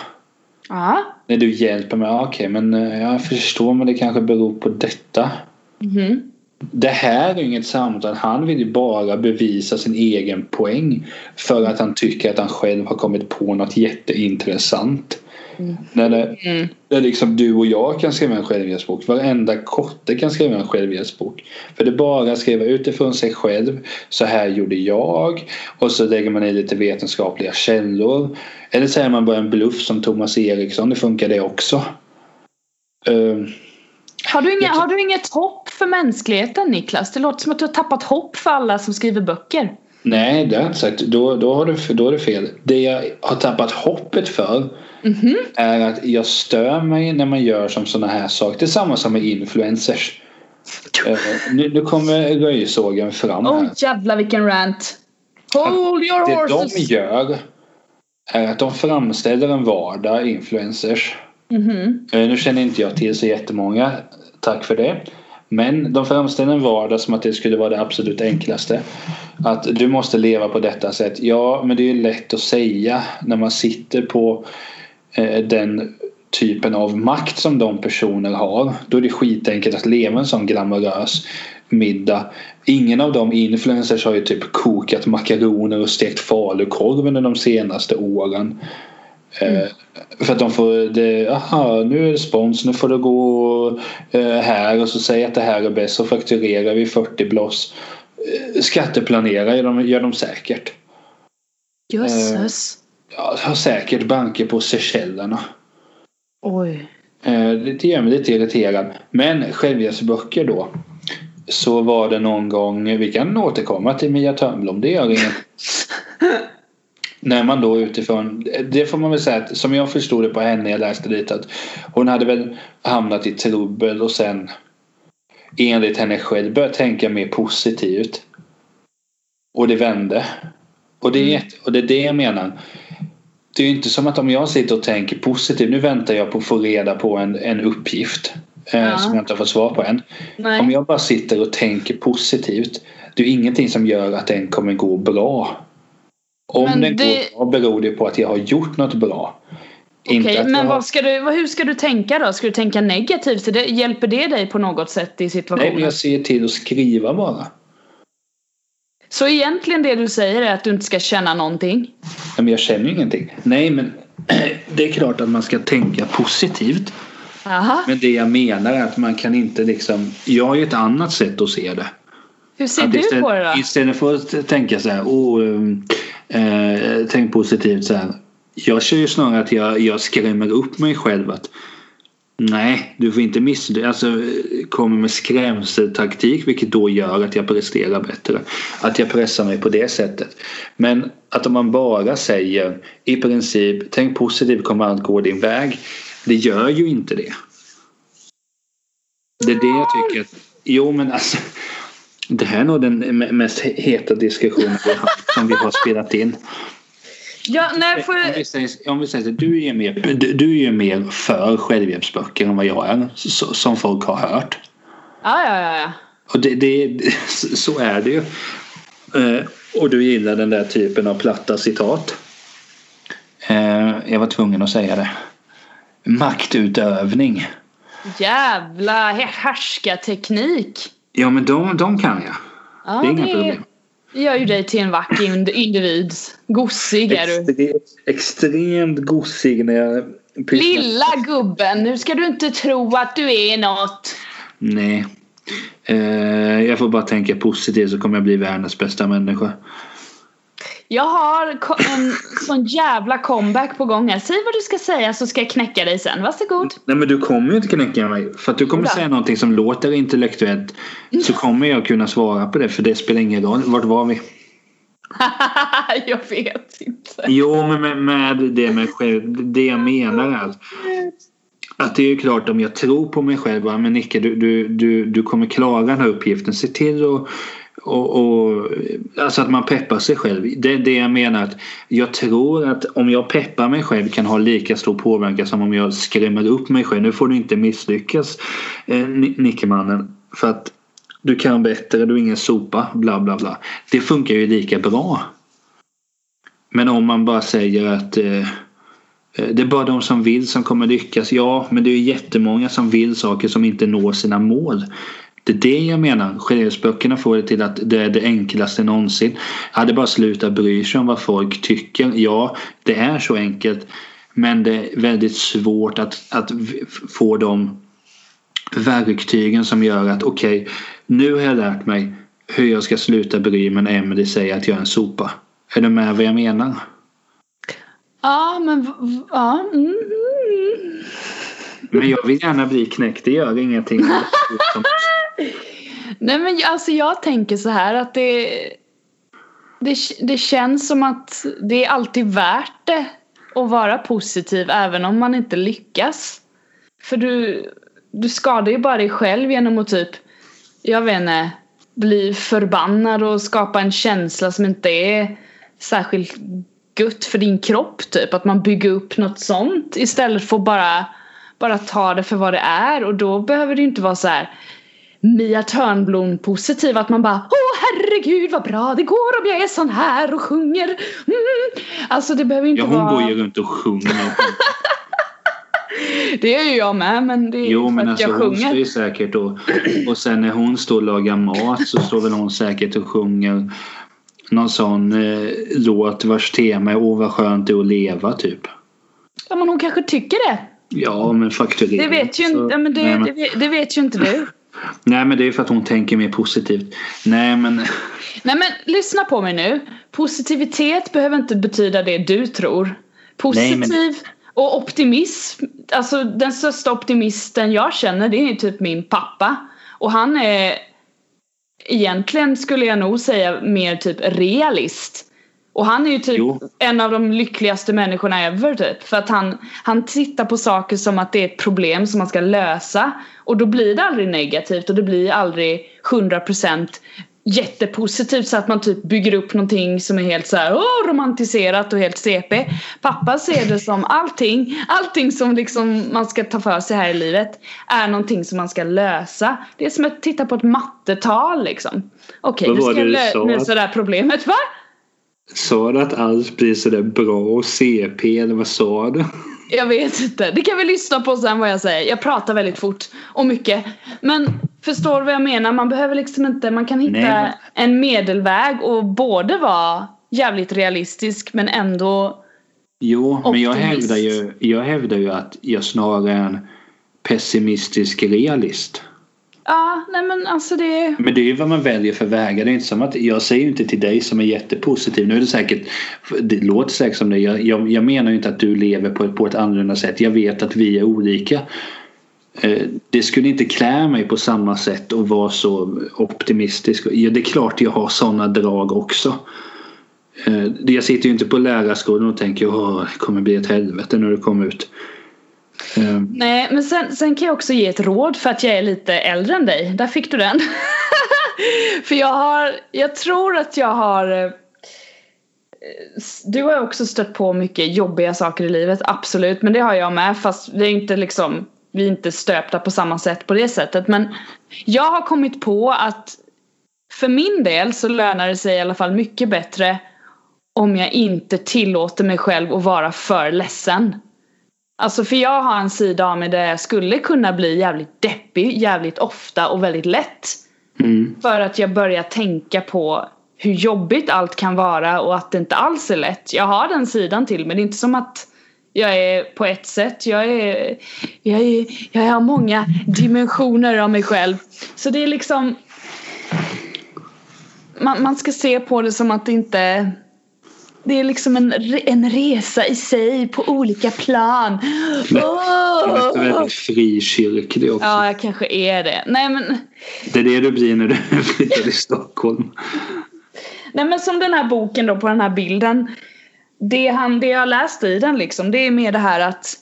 Ja. När du hjälper mig. ja, Okej men eh, jag förstår men det kanske beror på detta. Mhm. Det här är inget samtal. Han vill ju bara bevisa sin egen poäng. För att han tycker att han själv har kommit på något jätteintressant. Mm. När det, Mm. där liksom du och jag kan skriva en självhjälpsbok. Varenda kotte kan skriva en självhjälpsbok. För det är bara att skriva utifrån sig själv. Så här gjorde jag. Och så lägger man i lite vetenskapliga källor. Eller säger man bara en bluff som Thomas Eriksson. Det funkar det också. Ehm, Har, du inga, har du inget hopp för mänskligheten Niklas? Det låter som att du har tappat hopp för alla som skriver böcker. Nej, det har jag inte sagt. Då, då, har du, då är det fel. Det jag har tappat hoppet för Mhm. är att jag stör mig när man gör som sådana här saker. Det är samma som med influencers. Eh, nu, nu kommer röjsågen fram Åh här. jävlar vilken rant. Hold your Det horses. de gör är att de framställer en vardag, influencers. Mhm. Eh, Nu känner inte jag till så jättemånga. Tack för det. Men de framställer en vardag som att det skulle vara det absolut enklaste. Att du måste leva på detta sätt. Ja, men det är ju lätt att säga när man sitter på den typen av makt som de personer har. Då är det skitenkelt att leva en sån glamorös middag. Ingen av de influencers har ju typ kokat makaroner och stekt falukorv under de senaste åren. Eh, för att de får det, aha nu är det spons, nu får det gå eh, här och så säger att det här är bäst så fakturerar vi 40 bloss. Eh, skatteplanera gör de, gör de säkert. Jösses. Ja, har säkert banker på Seychellerna. Oj. Det gör mig lite irriterad. Men självhjälpsböcker då. Så var det någon gång, vi kan återkomma till Mia Törnblom, det gör inget. [laughs] När man då utifrån, det får man väl säga att som jag förstod det på henne, jag läste lite att hon hade väl hamnat i trubbel och sen enligt henne själv börjat tänka mer positivt. Och det vände. Och det, är, Mm. och det är det jag menar. Det är ju inte som att om jag sitter och tänker positivt. Nu väntar jag på att få reda på en, en uppgift. Eh, Ja. Som jag inte har fått svar på än. Nej. Om jag bara sitter och tänker positivt. Det är ingenting som gör att den kommer gå bra. Om Men den det- går bra beror det på att jag har gjort något bra. Inte Okej, men har- ska du, hur ska du tänka då? Ska du tänka negativt? Det, hjälper det dig på något sätt i situationen? Nej, men jag ser till att skriva bara. Så egentligen det du säger är att du inte ska känna någonting? Men jag känner ju ingenting. Nej, men [clears throat] det är klart att man ska tänka positivt. Aha. Men det jag menar är att man kan inte liksom... Jag har ju ett annat sätt att se det. Hur ser Att du istället, på det då? Istället för att tänka så här, oh, eh, tänk positivt så här. Jag kör ju snarare att jag, jag skrämmer upp mig själv att nej, du får inte misslyckas. Alltså kommer med skrämseltaktik vilket då gör att jag presterar bättre. Att jag pressar mig på det sättet. Men att om man bara säger i princip tänk positivt kommer allt gå din väg. Det gör ju inte det. Det är det jag tycker. Att, jo men alltså. Det här är nog den mest heta diskussionen vi har, som vi har spelat in. Ja, nej, får Om vi säger, om vi säger att du är mer, du, du är ju mer för självhjälpsböcker än vad jag är. Så, som folk har hört. Ja, ja, ja, ja. Och det, det, så är det ju. Eh, och du gillar den där typen av platta citat. Eh, jag var tvungen att säga det. Maktutövning. Jävla härskarteknik. Ja men de, de kan jag. Ja, Det är inga problem. Gör ju dig till en vacker ind- individ. Gossig är du. Extre, extremt gossig när jag pysslar- Lilla gubben, nu ska du inte tro att du är något. Nej. Eh, jag får bara tänka positivt så kommer jag bli världens bästa människa. Jag har en sån jävla comeback på gång här. Säg vad du ska säga så ska jag knäcka dig sen. Varsågod. Nej men du kommer ju inte knäcka mig. För att du kommer säga någonting som låter intellektuellt. Så kommer jag kunna svara på det för det spelar ingen roll. Vart var vi? [laughs] jag vet inte. Jo men med, med det med själv. Det jag menar är att, det är ju klart om jag tror på mig själv. Men Nicke du, du, du, du kommer klara den här uppgiften. Se till att och, och, alltså att man peppar sig själv. Det är det jag menar. att Jag tror att om jag peppar mig själv kan ha lika stor påverkan som om jag skrämmer upp mig själv. Nu får du inte misslyckas eh, Nickemannen. För att du kan bättre, du är ingen sopa, bla bla bla. Det funkar ju lika bra. Men om man bara säger att eh, eh det är bara de som vill som kommer lyckas. Ja, men det är jättemånga som vill saker som inte når sina mål. Det är det jag menar. Självhjälpsböckerna får det till att det är det enklaste någonsin. Hade bara slutat bry sig om vad folk tycker. Ja, det är så enkelt. Men det är väldigt svårt att, att få de verktygen som gör att okej, nu har jag lärt mig hur jag ska sluta bry mig när Emelie säger att jag är en sopa. Är du med vad jag menar? Ja, men ja. Mm, mm. Men jag vill gärna bli knäckt, det gör ingenting. [laughs] Nej men alltså jag tänker så här att det, det Det känns som att det är alltid värt det att vara positiv även om man inte lyckas. För du, du skadar ju bara dig själv genom att typ, jag vet inte, bli förbannad och skapa en känsla som inte är särskilt gött för din kropp typ. Att man bygger upp något sånt istället för att bara, bara ta det för vad det är. Och då behöver det ju inte vara så här Mia Törnblom positiv att man bara Åh herregud vad bra det går om jag är sån här och sjunger mm. Alltså det behöver inte Ja, hon vara går ju runt och sjunger. [laughs] Det är ju jag med men det är Jo för men att alltså jag hon står sjunger ju säkert och, och sen när hon står och lagar mat så står väl hon säkert och sjunger någon sån eh, låt vars tema är Åh vad skönt det är att leva typ. Ja men hon kanske tycker det Ja men fakturera. Det vet ju Så- inte, men det, nej, men, det, det vet ju inte du nej men det är för att hon tänker mer positivt. Nej men [laughs] Nej men lyssna på mig nu. Positivitet behöver inte betyda det du tror. Positiv Nej, och optimism Alltså den största optimisten jag känner det är typ min pappa. Och han är Egentligen skulle jag nog säga mer typ realist Och han är ju typ Jo. en av de lyckligaste människorna ever typ För att han, han tittar på saker som att det är ett problem som man ska lösa Och då blir det aldrig negativt och det blir aldrig 100% jättepositivt så att man typ bygger upp någonting som är helt så här åh, romantiserat och helt CP. Pappa ser det som allting, allting som liksom man ska ta för sig här i livet är någonting som man ska lösa. Det är som att titta på ett mattetal liksom. Okej, Vad nu ska jag lösa det här problemet. Va? Sa du att allt blir sådär bra och CP eller vad sa du? Jag vet inte. Det kan vi lyssna på sen vad jag säger. Jag pratar väldigt fort och mycket. Men förstår du vad jag menar? Man behöver liksom inte, man kan hitta Nej, men- en medelväg och både vara jävligt realistisk men ändå Jo, men jag Optimist. hävdar, ju, jag hävdar ju att jag snarare är en pessimistisk realist. Ja, nej men alltså det Men det är ju vad man väljer för vägar. Det är inte som att jag säger ju inte till dig som är jättepositiv. Nu är det säkert, det låter säkert som det. Jag, jag, jag menar ju inte att du lever på ett, på ett annorlunda sätt. Jag vet att vi är olika. Eh, det skulle inte klä mig på samma sätt att vara så optimistisk. Ja, det är klart jag har sådana drag också. Eh, jag sitter ju inte på lärarskolan och tänker att det kommer bli ett helvete när du kommer ut. Mm. Nej, men sen, sen kan jag också ge ett råd för att jag är lite äldre än dig. Där fick du den. [laughs] för jag har, jag tror att jag har eh, Du har ju också stött på mycket jobbiga saker i livet, absolut. Men det har jag med fast vi är inte liksom Vi är inte stöpta på samma sätt på det sättet. Men jag har kommit på att För min del så lönar det sig i alla fall mycket bättre Om jag inte tillåter mig själv att vara för ledsen. Alltså för jag har en sida av mig där jag skulle kunna bli jävligt deppig jävligt ofta och väldigt lätt. mm. För att jag börjar tänka på hur jobbigt allt kan vara och att det inte alls är lätt. Jag har den sidan till men det är inte som att jag är på ett sätt. Jag är, jag är, jag har många dimensioner av mig själv. Så det är liksom man, man ska se på det som att det inte det är liksom en, en resa i sig på olika plan. Du är väldigt frikyrklig också. Ja, jag kanske är det. Nej men Det är det du blir när du [laughs] flyttar till Stockholm. Nej men som den här boken då på den här bilden. Det, han, det jag har läst i den liksom, det är mer det här att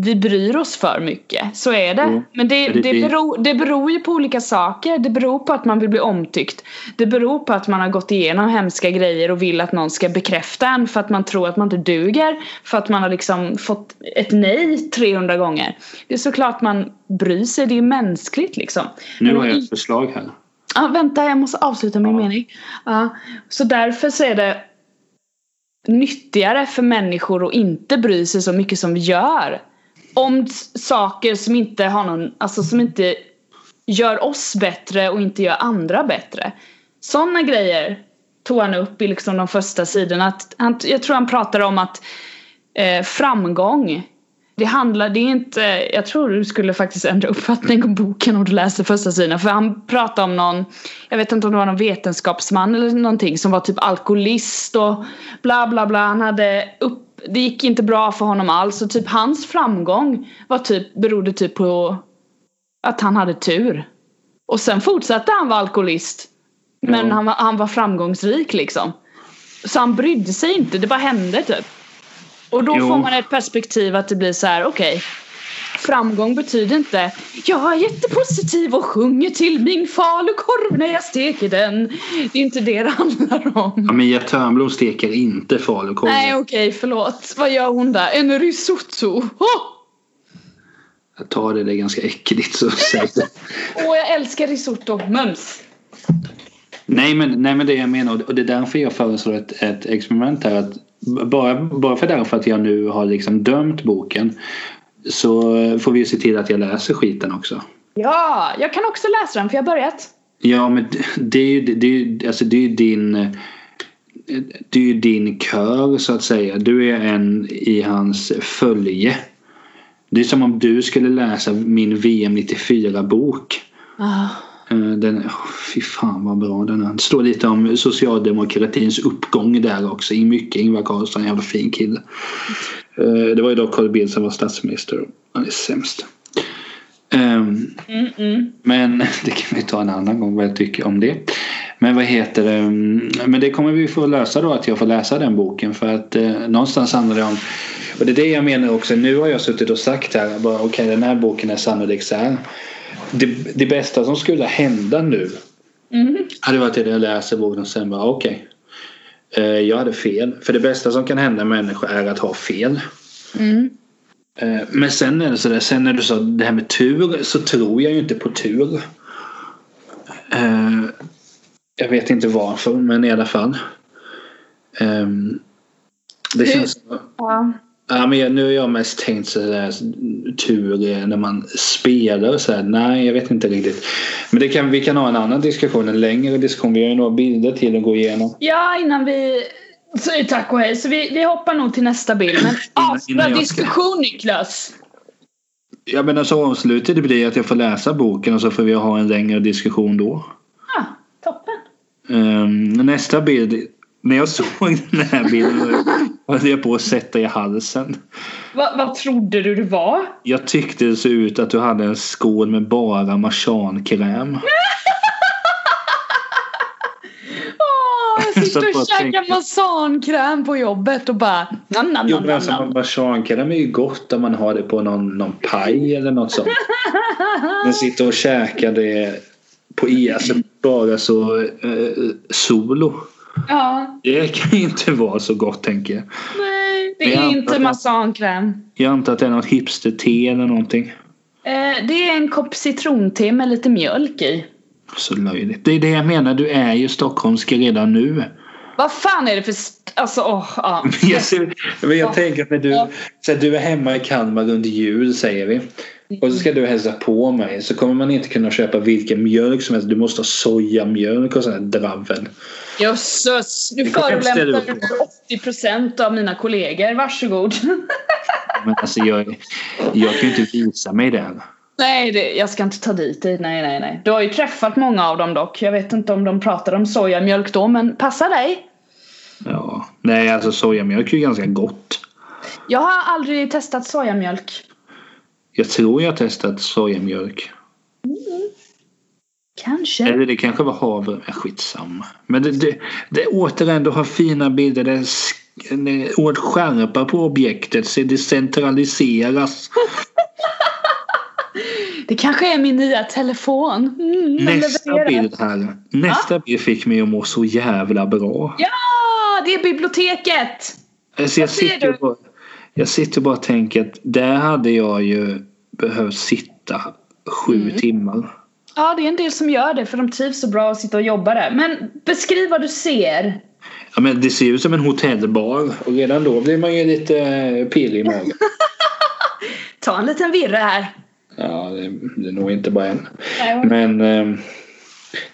vi bryr oss för mycket. Så är det. Mm. Men det, Det- beror, det beror ju på olika saker. Det beror på att man vill bli omtyckt. Det beror på att man har gått igenom hemska grejer och vill att någon ska bekräfta en för att man tror att man inte duger. För att man har liksom fått ett nej 300 gånger. Det är såklart man bryr sig, det är mänskligt liksom. Nu har jag ett förslag här. Ja, vänta, jag måste avsluta min Ja. mening. Ja, så därför så är det nyttigare för människor att inte bry sig så mycket som vi gör. Om saker som inte har någon, alltså som inte gör oss bättre och inte gör andra bättre. Sådana grejer tog han upp i liksom de första sidorna. Att han, jag tror han pratar om att eh, framgång det handlar, det är inte, jag tror du skulle faktiskt ändra uppfattning om boken om du läser första sidan. För han pratar om någon, jag vet inte om det var någon vetenskapsman eller någonting som var typ alkoholist och bla bla bla. Han hade upp, det gick inte bra för honom alls. Och typ hans framgång var typ, berodde typ på att han hade tur. Och sen fortsatte han vara alkoholist. Men Ja. han, var, han var framgångsrik liksom. Så han brydde sig inte, det bara hände typ. Och då Jo. får man ett perspektiv att det blir så här: okej. Framgång betyder inte jag är jättepositiv och sjunger till min falukorv när jag steker den. Det är inte det det handlar Ja, om. Mia Törnblom steker inte falukorv. Nej okej, förlåt. Vad gör hon där? En risotto. Åh, Jag tar det, det är ganska äckligt. Så. [laughs] Åh, jag älskar risotto. Mums. nej, men, nej men det jag menar och det är därför jag föreslår ett, ett experiment här. Att bara, bara för därför att jag nu har liksom dömt boken så får vi ju se till att jag läser skiten också. Ja, jag kan också läsa den för jag har börjat. Ja men det- är ju, det är ju, alltså det är din det är ju din kör så att säga. Du är en i hans följe. Det är som om du skulle läsa min VM 94 bok. Ah. Eh, Den, oh, fy fan vad bra den är. Det står lite om socialdemokratins uppgång där också. I mycket Ingvar Carlsson, jävla fin kille. Eh, Det var ju då Carl Bildt som var statsminister. Han är sämst. Ehm, Mm, mm. men [laughs] det kan vi ta en annan gång vad jag tycker om det. Men vad heter det? Men det kommer vi få lösa då att jag får läsa den boken för att eh, någonstans handlar det om och det är det jag menar också. Nu har jag suttit och sagt här bara okej den här boken är sannolikt så här. Det, det bästa som skulle hända nu Mm. hade varit det jag läser boken och sen bara okej. Eh, jag hade fel. För det bästa som kan hända en människa är att ha fel. Mm. Eh, men sen är det sådär, sen när du sa det här med tur så tror jag ju inte på tur. Eh, jag vet inte varför men i alla fall. Ehm, det känns Ja. Ja, men nu har jag mest tänkt sådär tur när man spelar och så här. Nej, jag vet inte riktigt. Men det kan, vi kan ha en annan diskussion, en längre diskussion. Vi har ju några bilder till att gå igenom. ja, innan vi säger tack och hej. Så vi, vi hoppar nog till nästa bild. Men [clears throat] ska- diskussion Niklas. Ja, men alltså avslutet blir att jag får läsa boken och så får vi ha en längre diskussion då. Ja, toppen. Ehm, nästa bild. När jag [laughs] såg den här bilden höll jag på att sätta i halsen. Va, vad trodde du det var? Jag tyckte det såg ut att du hade en skål med bara marsankräm. Jag [laughs] [laughs] sitter och käkar marsankräm på jobbet och bara nam, nam, Jo nam, alltså nam. marsankräm är ju gott om man har det på någon, någon paj eller något sånt. [laughs] Men sitta och käka det på i, alltså bara så eh, solo. Ja, Det kan ju inte vara så gott tänker jag. nej, det är inte marsankräm. Jag antar att det är något hipster-te eller någonting. Eh, det är en kopp citronte med lite mjölk i. Så löjligt. Det är det jag menar, du är ju stockholmsk redan nu. Vad fan är det för... Alltså, ja. Men [laughs] jag, ser, jag Ja. tänker att när du, så att du är hemma i Kalmar under jul säger vi. Och så ska du hälsa på mig så kommer man inte kunna köpa vilken mjölk som helst. Du måste ha sojamjölk och sån här dravel. Jösses, ställa förolämpar upp du 80% av mina kollegor. Varsågod. Men alltså jag, jag kan ju inte visa mig där. nej, det, jag ska inte ta dit dig. Nej, nej, nej. Du har ju träffat många av dem dock. Jag vet inte om de pratar om sojamjölk då, men passa dig. Ja. Nej alltså sojamjölk är ju ganska gott. Jag har aldrig testat sojamjölk. Jag tror jag har testat sojamjölk. Kanske. Eller det kanske var havre. Ja, skitsamma. Men det, det, det återigen, du har fina bilder. Det är sk- det är ord skärpa på objektet. Så det centraliseras. [laughs] Det kanske är min nya telefon. Mm, Nästa bild här. Nästa bild fick mig att må så jävla bra. Ja, det är biblioteket! Alltså jag, sitter bara, jag sitter bara och tänker att där hade jag ju behövt sitta sju Mm. timmar. Ja, det är en del som gör det för de trivs så bra att sitta och jobba där. Men beskriv vad du ser. Ja, men det ser ut som en hotellbar och redan då blir man ju lite eh, pirrig i magen. [laughs] Ta en liten virre här. Ja, det, det är nog inte bara en. Nej, Men, eh,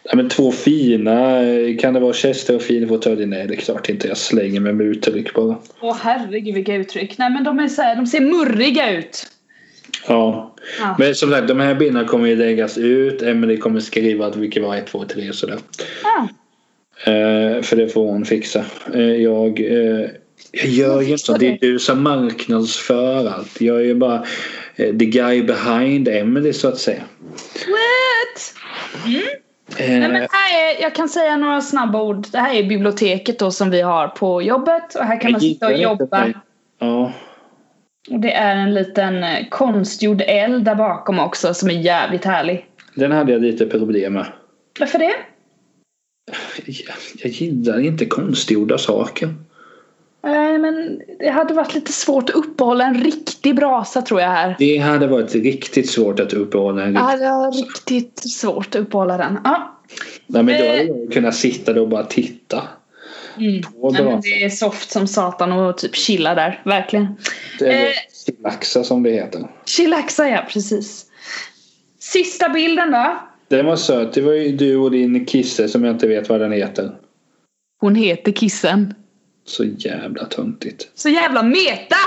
ja, men två fina, eh, kan det vara Chester och fin fåtölj? Nej, det är klart inte. Jag slänger mig med uttryck bara. Åh herregud vilka uttryck. Nej men de är så här, de ser murriga ut. Ja. Ja. Men som sagt, de här bilderna kommer ju läggas ut. Emelie kommer skriva att vilket var 1, 2, 3 och sådär. Ja. Eh, för det får hon fixa. Eh, jag, eh, jag gör ju inte så. Det är du som marknadsför allt. Jag är ju bara eh, the guy behind Emily så att säga. What? Eh, Nej, men här är, jag kan säga några snabba ord. Det här är biblioteket då som vi har på jobbet och här kan man sitta och jobba. Ja. Och det är en liten eh, konstgjord eld där bakom också som är jävligt härlig. Den hade jag lite problem med. Varför det? Jag, jag gillar inte konstgjorda saker. Nej men det hade varit lite svårt att uppehålla en riktig brasa tror jag här. Det hade varit riktigt svårt att uppehålla en Ja, riktig... det var riktigt svårt att uppehålla den. Ja. Nej, men då Eh. hade jag kunnat sitta där och bara titta. Mm. Brasan. det är soft som satan och typ chilla där, verkligen. Eller Eh. chillaxa som det heter. Chillaxa ja, precis. Sista bilden då. Den var söt. Det var ju du och din kisse som jag inte vet vad den heter. Hon heter Kissen. Så jävla töntigt. Så jävla meta! [laughs]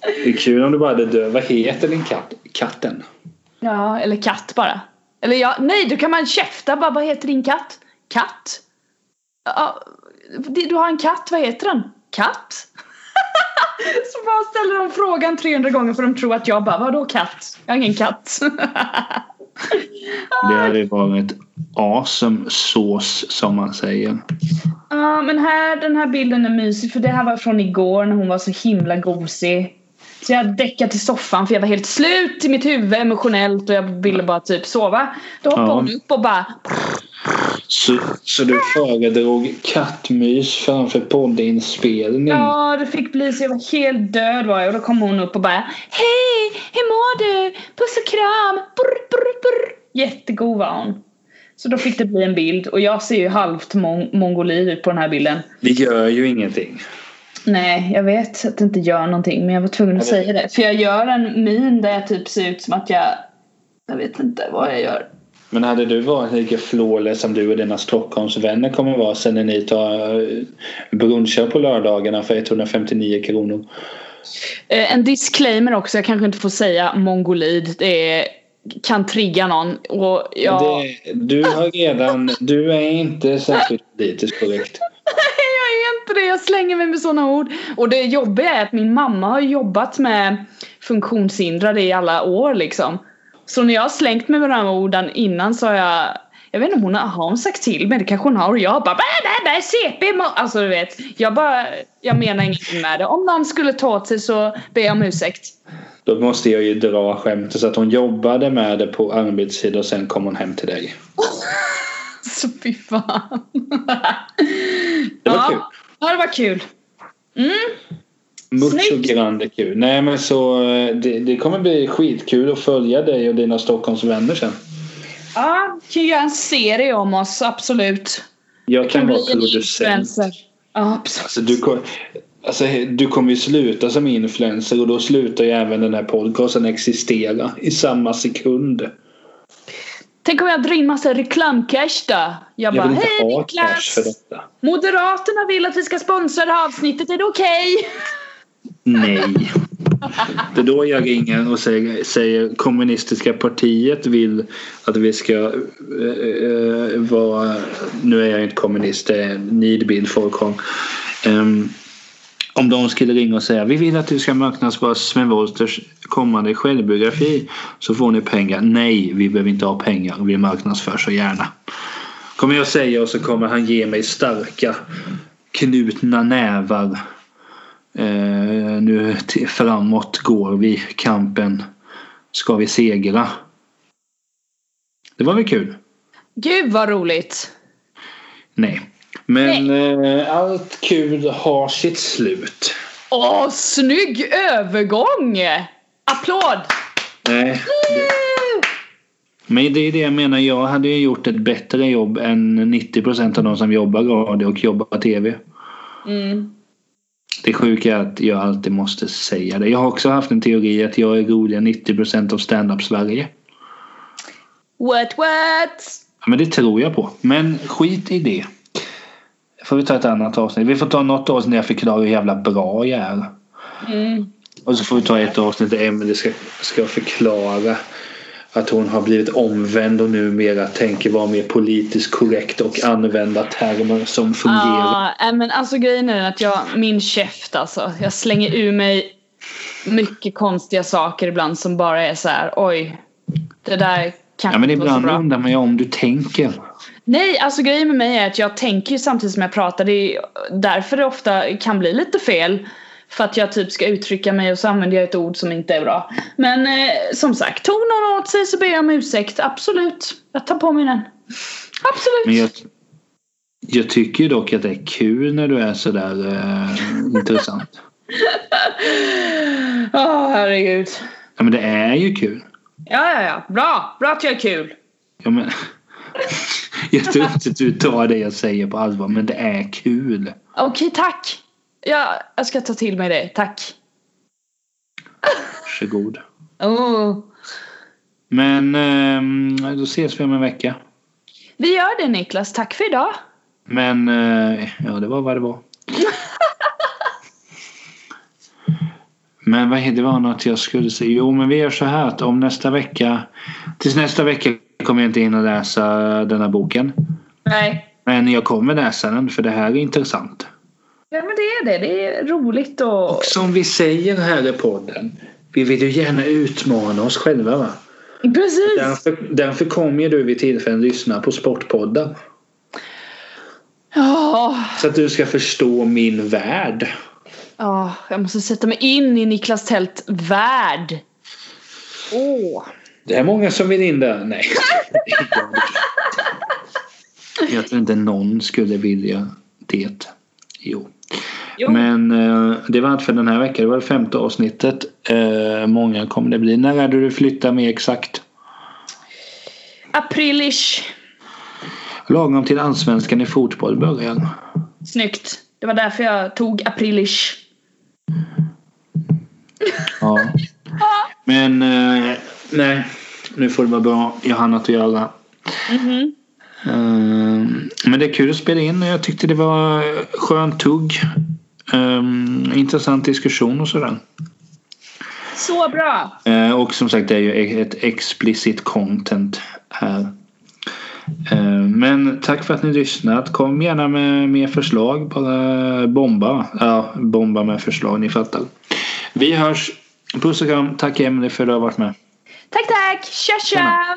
Det är kul om du bara hade dö. Vad heter din katt? Katten? Ja, eller katt bara. Eller ja, nej, då kan man käfta bara. Vad heter din katt? Katt? Ja, du har en katt, vad heter den? Katt? [laughs] Så bara ställer de frågan 300 gånger för de tror att jag bara, vadå katt? Jag har ingen katt. [laughs] Det hade varit awesome sås som man säger. Ja, men här, den här bilden är mysig för det här var från igår när hon var så himla gosig. Så jag däckade i soffan för jag var helt slut i mitt huvud emotionellt och jag ville bara typ sova. Då hoppade Ja. hon upp och bara Så, så du föredrog kattmys framför poddinspelning? Ja, det fick bli så jag var helt död var jag och då kom hon upp och bara Hej, hur mår du? Puss och kram! Brr, brr, brr. Jättegod var hon. Så då fick det bli en bild och jag ser ju halvt mon- mongolid ut på den här bilden. Det gör ju ingenting. Nej, jag vet att det inte gör någonting men jag var tvungen att säga det. För jag gör en min där jag typ ser ut som att jag Jag vet inte vad jag gör. Men hade du varit lika flawless som du och dina Stockholmsvänner kommer vara sen när ni tar eh, brunchar på lördagarna för 159 kronor? Eh, En disclaimer också, jag kanske inte får säga mongolid. Det är, kan trigga någon. Och jag, Det, du har redan... Du är inte särskilt politiskt korrekt. [laughs] jag är inte det, jag slänger mig med sådana ord. Och det jobbiga är att min mamma har jobbat med funktionshindrade i alla år liksom. Så när jag har slängt mig med de här orden innan så har jag jag vet inte om hon har, har hon sagt till mig, det kanske hon har och jag bara bä, bä, bä, CP må-" Alltså du vet, jag bara, jag menar ingenting med det. Om någon skulle ta åt sig så ber jag om ursäkt. Då måste jag ju dra skämtet så att hon jobbade med det på arbetstid och sen kom hon hem till dig. [laughs] Så fy fan. Det var ja. kul. Ja, det var kul. Mm. Mucho grande kul. Nej men så eh, det, det kommer bli skitkul att följa dig och dina Stockholmsvänner sen. Ja, kan göra en serie om oss, absolut. Jag kan vara bli en producent. Ja, absolut. Alltså du, kom, alltså du kommer ju sluta som influencer och då slutar ju även den här podcasten existera i samma sekund. Tänk om jag drar in massa reklamcash då? Jag Jag bara, hej Niklas! för detta. Moderaterna vill att vi ska sponsra det här avsnittet, är det okej? Nej. Det är då jag ringer och säger, säger kommunistiska partiet vill att vi ska eh, eh vara, nu är jag inte kommunist, det är nidbild folk har. Ehm, om de skulle ringa och säga vi vill att du ska marknadsföra Sven Wolters kommande självbiografi så får ni pengar. Nej, vi behöver inte ha pengar. Vi marknadsför så gärna. Kommer jag säga och så kommer han ge mig starka knutna nävar. Eh, nu framåt går vi kampen. Ska vi segra? Det var väl kul? Gud vad roligt! Nej. Men eh, allt kul har sitt slut. Åh, snygg övergång! Applåd! Nej. Men det är det jag menar. Jag hade ju gjort ett bättre jobb än 90% av de som jobbar radio och jobbar tv. Mm. Det sjuka är att jag alltid måste säga det. Jag har också haft en teori att jag är roligare 90% av stand-up Sverige. What what? Ja, men det tror jag på. Men skit i det. Får vi ta ett annat avsnitt. Vi får ta något avsnitt där jag förklarar hur jävla bra jag är. Mm. Och så får vi ta ett avsnitt där Emelie ska, ska förklara att hon har blivit omvänd och numera tänker vara mer politiskt korrekt och använda termer som fungerar. Ja, äh, men alltså grejen är att jag, min käft alltså. Jag slänger ur mig mycket konstiga saker ibland som bara är så här: oj. Det där Ja men inte var så ibland bra. undrar man ju om du tänker. Nej, alltså grejen med mig är att jag tänker ju samtidigt som jag pratar. Det är därför det ofta kan bli lite fel. För att jag typ ska uttrycka mig och så använder jag ett ord som inte är bra. Men eh, som sagt, tog någon åt sig så ber jag om ursäkt. Absolut. Jag tar på mig den. Absolut. Men jag, jag tycker dock att det är kul när du är sådär eh, intressant. [laughs] Åh herregud. Ja men det är ju kul. Ja, ja, ja. Bra. Bra att jag är kul. Ja, men, [laughs] jag tror inte att du tar det jag säger på allvar men det är kul. Okej, tack. Ja, jag ska ta till mig det. Tack. Varsågod. Oh. Men ehm, då ses vi om en vecka. Vi gör det Niklas. Tack för idag. Men eh, ja, det var vad det var. [laughs] Men vad det var något jag skulle säga. Jo, men vi gör så här att om nästa vecka. Tills nästa vecka kommer jag inte in och läsa den här boken. Nej. Men jag kommer läsa den för det här är intressant. Ja, men det är det. Det är roligt och... Och som vi säger här i podden. Vi vill ju gärna utmana oss själva va? Precis. Därför, därför kommer du vid tillfällen lyssna på Sportpoddar. Ja. Så att du ska förstå min värld. Oh, jag måste sätta mig in i Niklas Tält värld. Åh. Oh. Det är många som vill in där. Nej. [laughs] jag tror inte någon skulle vilja det. Jo. Jo. Men eh, det var allt för den här veckan. Det var det femte avsnittet. Eh, många kommer det bli. När är det du flyttar mer exakt? Aprilish. Lagom till allsvenskan i fotboll börjar. Snyggt. Det var därför jag tog aprilish. [laughs] Ja. Men eh, nej, nu får det vara bra. Jag har annat att göra. Mm -hmm. Uh, men det är kul att spela in och jag tyckte det var skönt tugg. Um, intressant diskussion och sådär. Så bra! Uh, och som sagt det är ju ett explicit content här. Uh, men tack för att ni lyssnat. Kom gärna med mer förslag. Bara bomba. Ja, bomba med förslag. Ni fattar. Vi hörs. Puss och kram. Tack Emelie för att du har varit med. Tack tack. Tja tja.